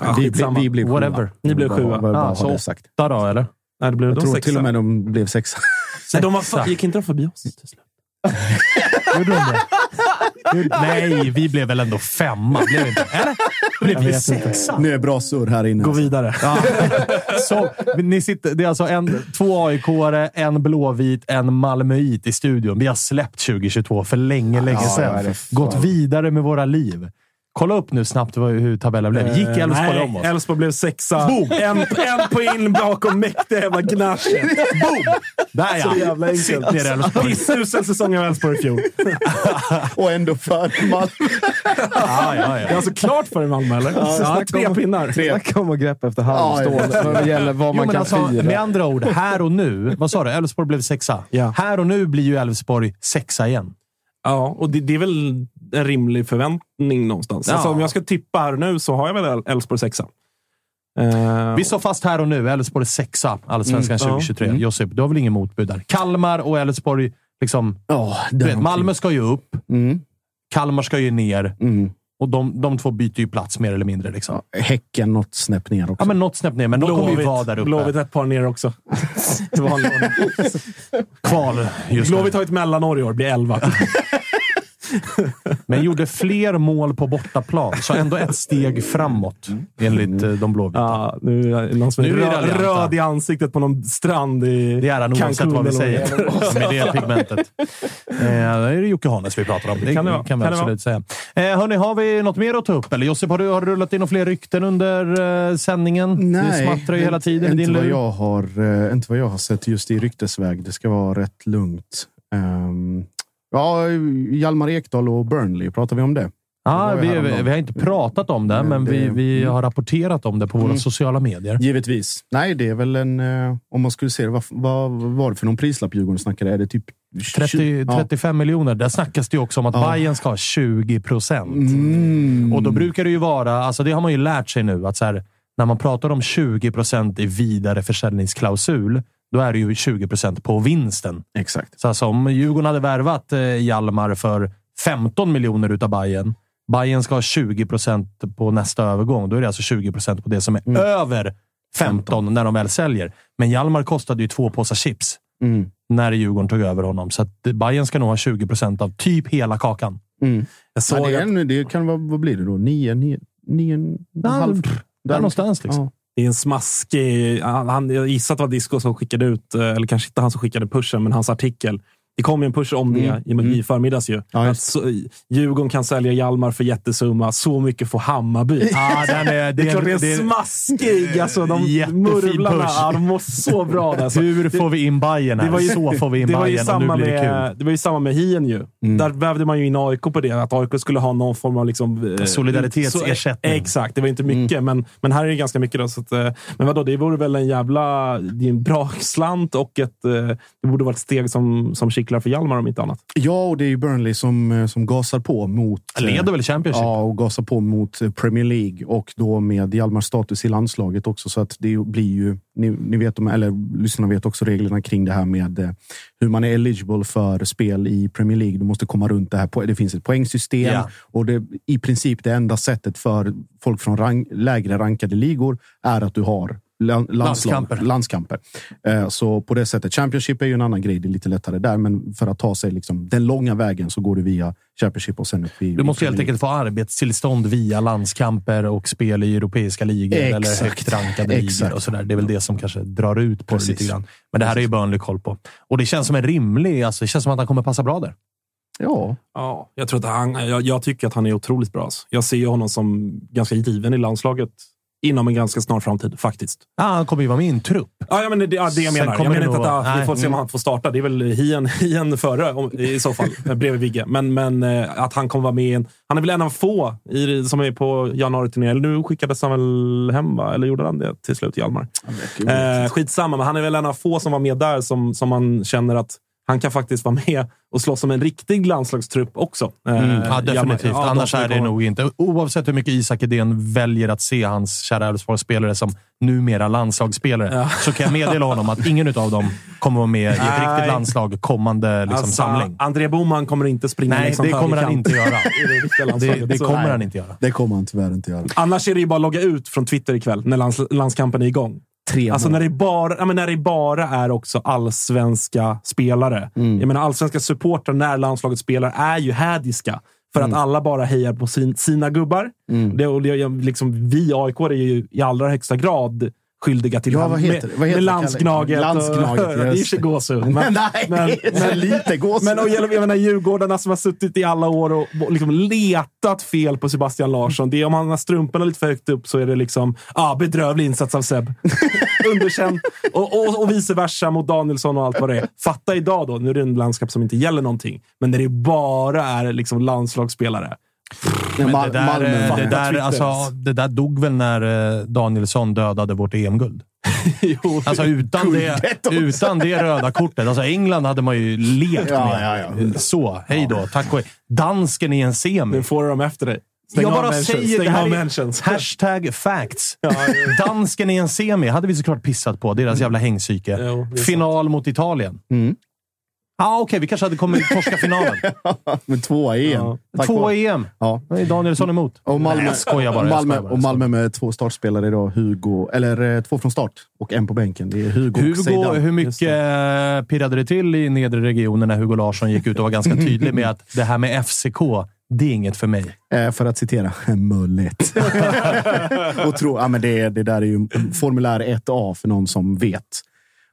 Ja, vi, vi, vi blev Whatever. sjua. Ni blev sjua. Bara, bara Ja, ha så sagt. Där då, eller? Nej, det blev Jag de tror sexa. till och med de blev sexa. Nej, de var gick inte de förbi oss till slut? Gjorde de det? Nej, vi blev väl ändå femma? Blev inte? Eller? Blev vi sexa? Nu är bra surr här inne. Gå vidare. Ja. Så, ni sitter, det är alltså en, två aik en blåvit, en malmöit i studion. Vi har släppt 2022 för länge, länge sedan. ja. Gått vidare med våra liv. Kolla upp nu snabbt vad- hur tabellen blev. Gick Eh, Elfsborg om oss? Elfsborg blev sexa. En, en poäng bakom mäktiga jävla Gnarchen. Boom! Där Så ja! jävla enkelt. Ner Elfsborg. Pissusel säsong av Elfsborg i fjol. Och ändå för Malmö. Ja, ja, Det är ja. alltså klart för Malmö, eller? Ja, snacka tre om- pinnar. Snacka om att greppa efter halmstål vad det gäller vad Jo, man men kan alltså, fira. med andra ord, här och nu. Vad sa du? Elfsborg blev sexa. Ja. Här och nu blir ju Elfsborg sexa igen. Ja, och det, det är väl en rimlig förväntning någonstans. Ja. Alltså, om jag ska tippa här nu så har jag väl El- Elfsborg sexa. Eh, Vi står fast här och nu. Elfsborg sexa, Allsvenskan Mm, ja. 2023. Josip, du har väl ingen motbud där? Kalmar och Elfsborg, liksom, vet, Malmö ska ju upp. Mm. Kalmar ska ju ner. Mm. Och de, de två byter ju plats mer eller mindre. Liksom. Ja, häcken något snäpp ner också. Ja, men något snäpp ner, men de kommer ju Blåvitt- vara där uppe. Blåvitt ett par ner också. Kval just. Blåvitt har ett mellanår i år, blir elva. Men gjorde fler mål på bortaplan, så ändå ett steg framåt enligt eh, de blåvita. Ja, nu är det någon som är, Nu är det röd, röd i ansiktet på någon strand i Det är han oavsett vad vi säger. Med det pigmentet. Eh, det är det Jocke Hanes vi pratar om. Det Kan kan, det vara. vi Kan det absolut säga. Eh, hörni, har vi något mer att ta upp? Eller Josip, har du, har du rullat in några fler rykten under eh, sändningen? det smattrar ju hela tiden i inte din vad jag har, eh, Inte vad jag har sett just i ryktesväg. Det ska vara rätt lugnt. Ehm, ja, Hjalmar Ekdal och Burnley, pratar vi om det? Det ju vi, häromdagen. vi har inte pratat om det, Men men vi, det- vi mm. har rapporterat om det på våra Mm. sociala medier. Givetvis. Nej, det är väl en... eh, Om man skulle se det, vad, vad var det för någon prislapp Djurgården snackade? Är det typ 30, 20? Ja. 35 miljoner. Där snackas det också om att Ja. Bayern ska ha 20 procent. Mm. Och då brukar det ju vara, alltså det har man ju lärt sig nu, att så här, när man pratar om 20 procent i vidare försäljningsklausul, då är det ju 20 procent på vinsten. Exakt. Så alltså, om Djurgården hade värvat eh, Hjalmar för 15 miljoner utav Bayern Bayern ska ha 20 procent på nästa övergång. Då är det alltså 20 procent på det som är Mm. över 15 när de väl säljer. Men Hjalmar kostade ju två påsar chips Mm. när Djurgården tog över honom. Så att Bayern ska nog ha 20 procent av typ hela kakan. Mm. Jag såg Ja, det, att en- det kan vara, vad blir det då? Nio, nio, nio Ja, halv? Där någonstans liksom. Ja det är en smaskig... Han, han, jag gissar att det var Disco som skickade ut, eh, eller kanske inte han som skickade pushen, men hans artikel. Det kom ju en push om det Mm. i, Mm. i förmiddags. Ju. Ja, att så, Djurgården kan sälja Hjalmar för jättesumma. Så mycket får Hammarby. Ah, den är, Det är klart det är smaskig. Alltså, de murvlarna, push. ja, de mår så bra. Alltså. Hur får vi in Bayern här? Det var ju- så får vi in Det var, Bayern och samma nu blir det kul. med, det var ju samma med Hien ju. Mm. Där vävde man ju in AIK på det. Att AIK skulle ha någon form av... Liksom, eh, Solidaritetsersättning. så- Exakt, det var inte mycket. Men, men här är det ganska mycket. Då, så att, eh, men vadå, det vore väl en jävla... Det är en bra slant och ett, eh, det borde vara ett steg som, som kittlar för Hjalmar om inte annat. Ja, och det är ju Burnley som, eh, som gasar på mot... eh, Leder väl Championship? Ja, och gasar på mot eh, Premier League och då med Hjalmars status i landslaget också. Så att det blir ju, ni, ni vet, eller lyssnarna vet också reglerna kring det här med eh, hur man är eligible för spel i Premier League. Du måste komma runt det här. Det finns ett poängsystem Ja. och det i princip det enda sättet för folk från rang, lägre rankade ligor är att du har lan- landslag- Landskamper. landskamper. Eh, Så på det sättet. Championship är ju en annan grej. Det är lite lättare där, men för att ta sig liksom den långa vägen så går du via Championship och sen upp i... Du måste helt enkelt få arbetstillstånd via landskamper och spel i europeiska ligor eller Exakt. högt rankade ligor. Och sådär. Det är väl det som kanske drar ut på Precis. det lite grann. Men det här är ju Burnley koll på. Och det känns som en rimlig... Alltså, det känns som att han kommer passa bra där. Ja, Ja, jag, tror att han, jag, jag tycker att han är otroligt bra. alltså. Jag ser honom som ganska given i landslaget inom en ganska snar framtid, faktiskt. Ja, han kommer ju vara med i en trupp. Ja, ja, men det, ja, det jag menar. Jag menar inte att vi får se om han får starta. Det är väl hien, hien före om, i så fall, bredvid Vigge. Men, men eh, att han kommer vara med i en... Han är väl en av få i, som är på januari-turnén. Eller nu skickades han väl hem, va? Eller gjorde han det till slut, Hjalmar? Eh, skitsamma, men han är väl en av få som var med där som, som man känner att han kan faktiskt vara med och slåss som en riktig landslagstrupp också. Eh, Mm, ja, Hjalmar. definitivt. Ja, Annars är det nog inte. Oavsett hur mycket Isak Edén väljer att se hans kära Elfsborgsspelare som numera landslagsspelare, Ja. så kan jag meddela honom att ingen av dem kommer vara med i ett Nej. riktigt landslag kommande liksom, Alltså, samling. André Boman kommer inte springa Nej, liksom det kommer han inte göra. det Det, det kommer han inte göra. det kommer han tyvärr inte göra. Annars är det ju bara att logga ut från Twitter ikväll när lands, landskampen är igång. Tre Alltså mål. när det, bara, ja, men när det bara är också allsvenska spelare. Mm. Jag menar, allsvenska supportrar när landslaget spelar är ju hädiska. För Mm. att alla bara hejar på sin, sina gubbar. Det, och det, liksom, vi AIK är ju i allra högsta grad skyldiga till Ja, vad heter med, Vad heter med landsgnaget. Landsgnaget, och, det är gåshud. Men, Nej, men, men lite gåshud. men och jag menar Djurgårdarna som har suttit i alla år och och liksom letat fel på Sebastian Larsson. Det är, om han har strumporna lite för högt upp så är det liksom ah, bedrövlig insats av Seb. Underkänd. Och, och, och vice versa mot Danielsson och allt vad det är. Fatta idag då, nu är det en landskap som inte gäller någonting, men när det bara är liksom landslagsspelare. Men det, där, Malmö, eh, det, där, alltså, det där dog väl när eh, Danielsson dödade vårt EM-guld. Jo, Alltså utan det, utan det röda kortet. Alltså England hade man ju lekt Ja, med. ja, ja. Så, hej då. Tack och hej. Dansken i en semi. nu får du dem efter dig. Stäng jag bara mentions. säger Stäng det här är mentions. hashtag facts. Dansken i en semi hade vi såklart pissat på. Deras jävla hängsyke. Jo, Final mot Italien. Mm. Ja, ah, okej. vi kanske hade kommit torska finalen. Men tvåa i EM. Ja. Två vare. EM. Ja. Vad är Danielsson emot? Och Malmö, Nej, jag skojar bara. jag Malmö, bara, och Malmö med två startspelare idag. Hugo, eller eh, två från start och en på bänken. Det är Hugo, Hugo, hur mycket eh, pirrade det till i nedre regionen när Hugo Larsson gick ut och var ganska tydlig med att det här med FCK, det är inget för mig. Eh, för att citera Mullet. och tro, ja, men det, det där är ju formulär 1A för någon som vet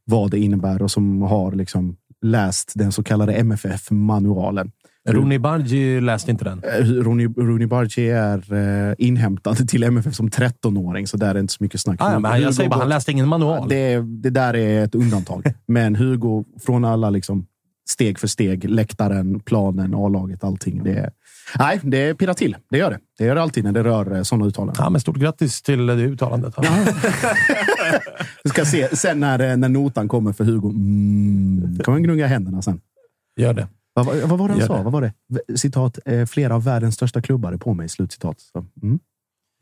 vad det innebär och som har liksom läst den så kallade MFF-manualen. Roni Bargi läste inte den. Eh, Rooney, Rooney Bargi är eh, inhämtad till MFF som 13-åring, så där är det inte så mycket snack. Ah, men jag säger bara, han läste ingen manual. det, det där är ett undantag. Men Hugo, från alla liksom steg för steg, läktaren, planen, A-laget, allting. Det, nej, det pirrar till. Det gör det. Det gör det alltid när det rör sådana uttalanden. Ja, men stort grattis till det uttalandet. Du ska se sen när, eh, när notan kommer för Hugo. Mm, kommer han gnugga händerna sen. Gör det. Vad, vad, var det han Gör sa? det. Vad var det? Citat. Eh, flera av världens största klubbar är på mig. Slutcitat. Så, mm.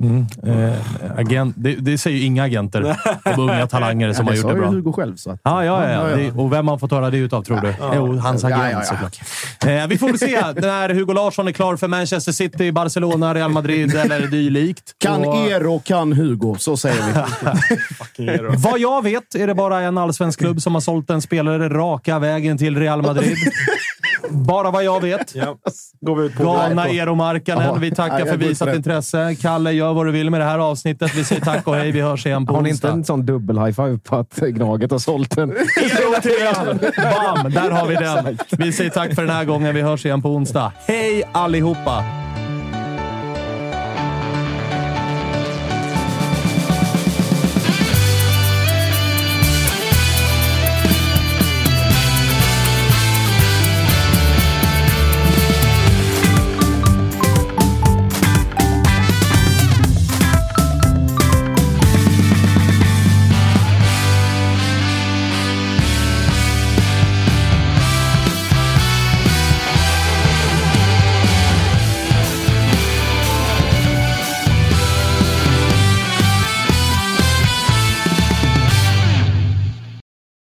Eh, agent, det, det säger ju inga agenter om unga talanger som Ja, har det gjort sa det ju bra. Hugo själv. Så att, Ja, ja, ja. Ja, ja. Det, och vem har fått höra det utav, tror du? Jo, hans Ja, agent ja, ja. såklart. Eh, vi får väl se när Hugo Larsson är klar för Manchester City, Barcelona, Real Madrid eller dylikt. Kan Och- Ero, kan Hugo. Så säger vi. Vad jag vet är det bara en allsvensk klubb som har sålt en spelare raka vägen till Real Madrid. Bara vad jag vet. Ja. Går vi ut på. Galna Eero Markkanen. Ja, Vi tackar för visat intresse. Kalle, gör vad du vill med det här avsnittet. Vi säger tack och hej. Vi hörs igen på Har ni inte onsdag. en sån dubbel-high-five på att Gnaget har sålt den? Bam! Där har vi den. Vi säger tack för den här gången. Vi hörs igen på onsdag. Hej allihopa!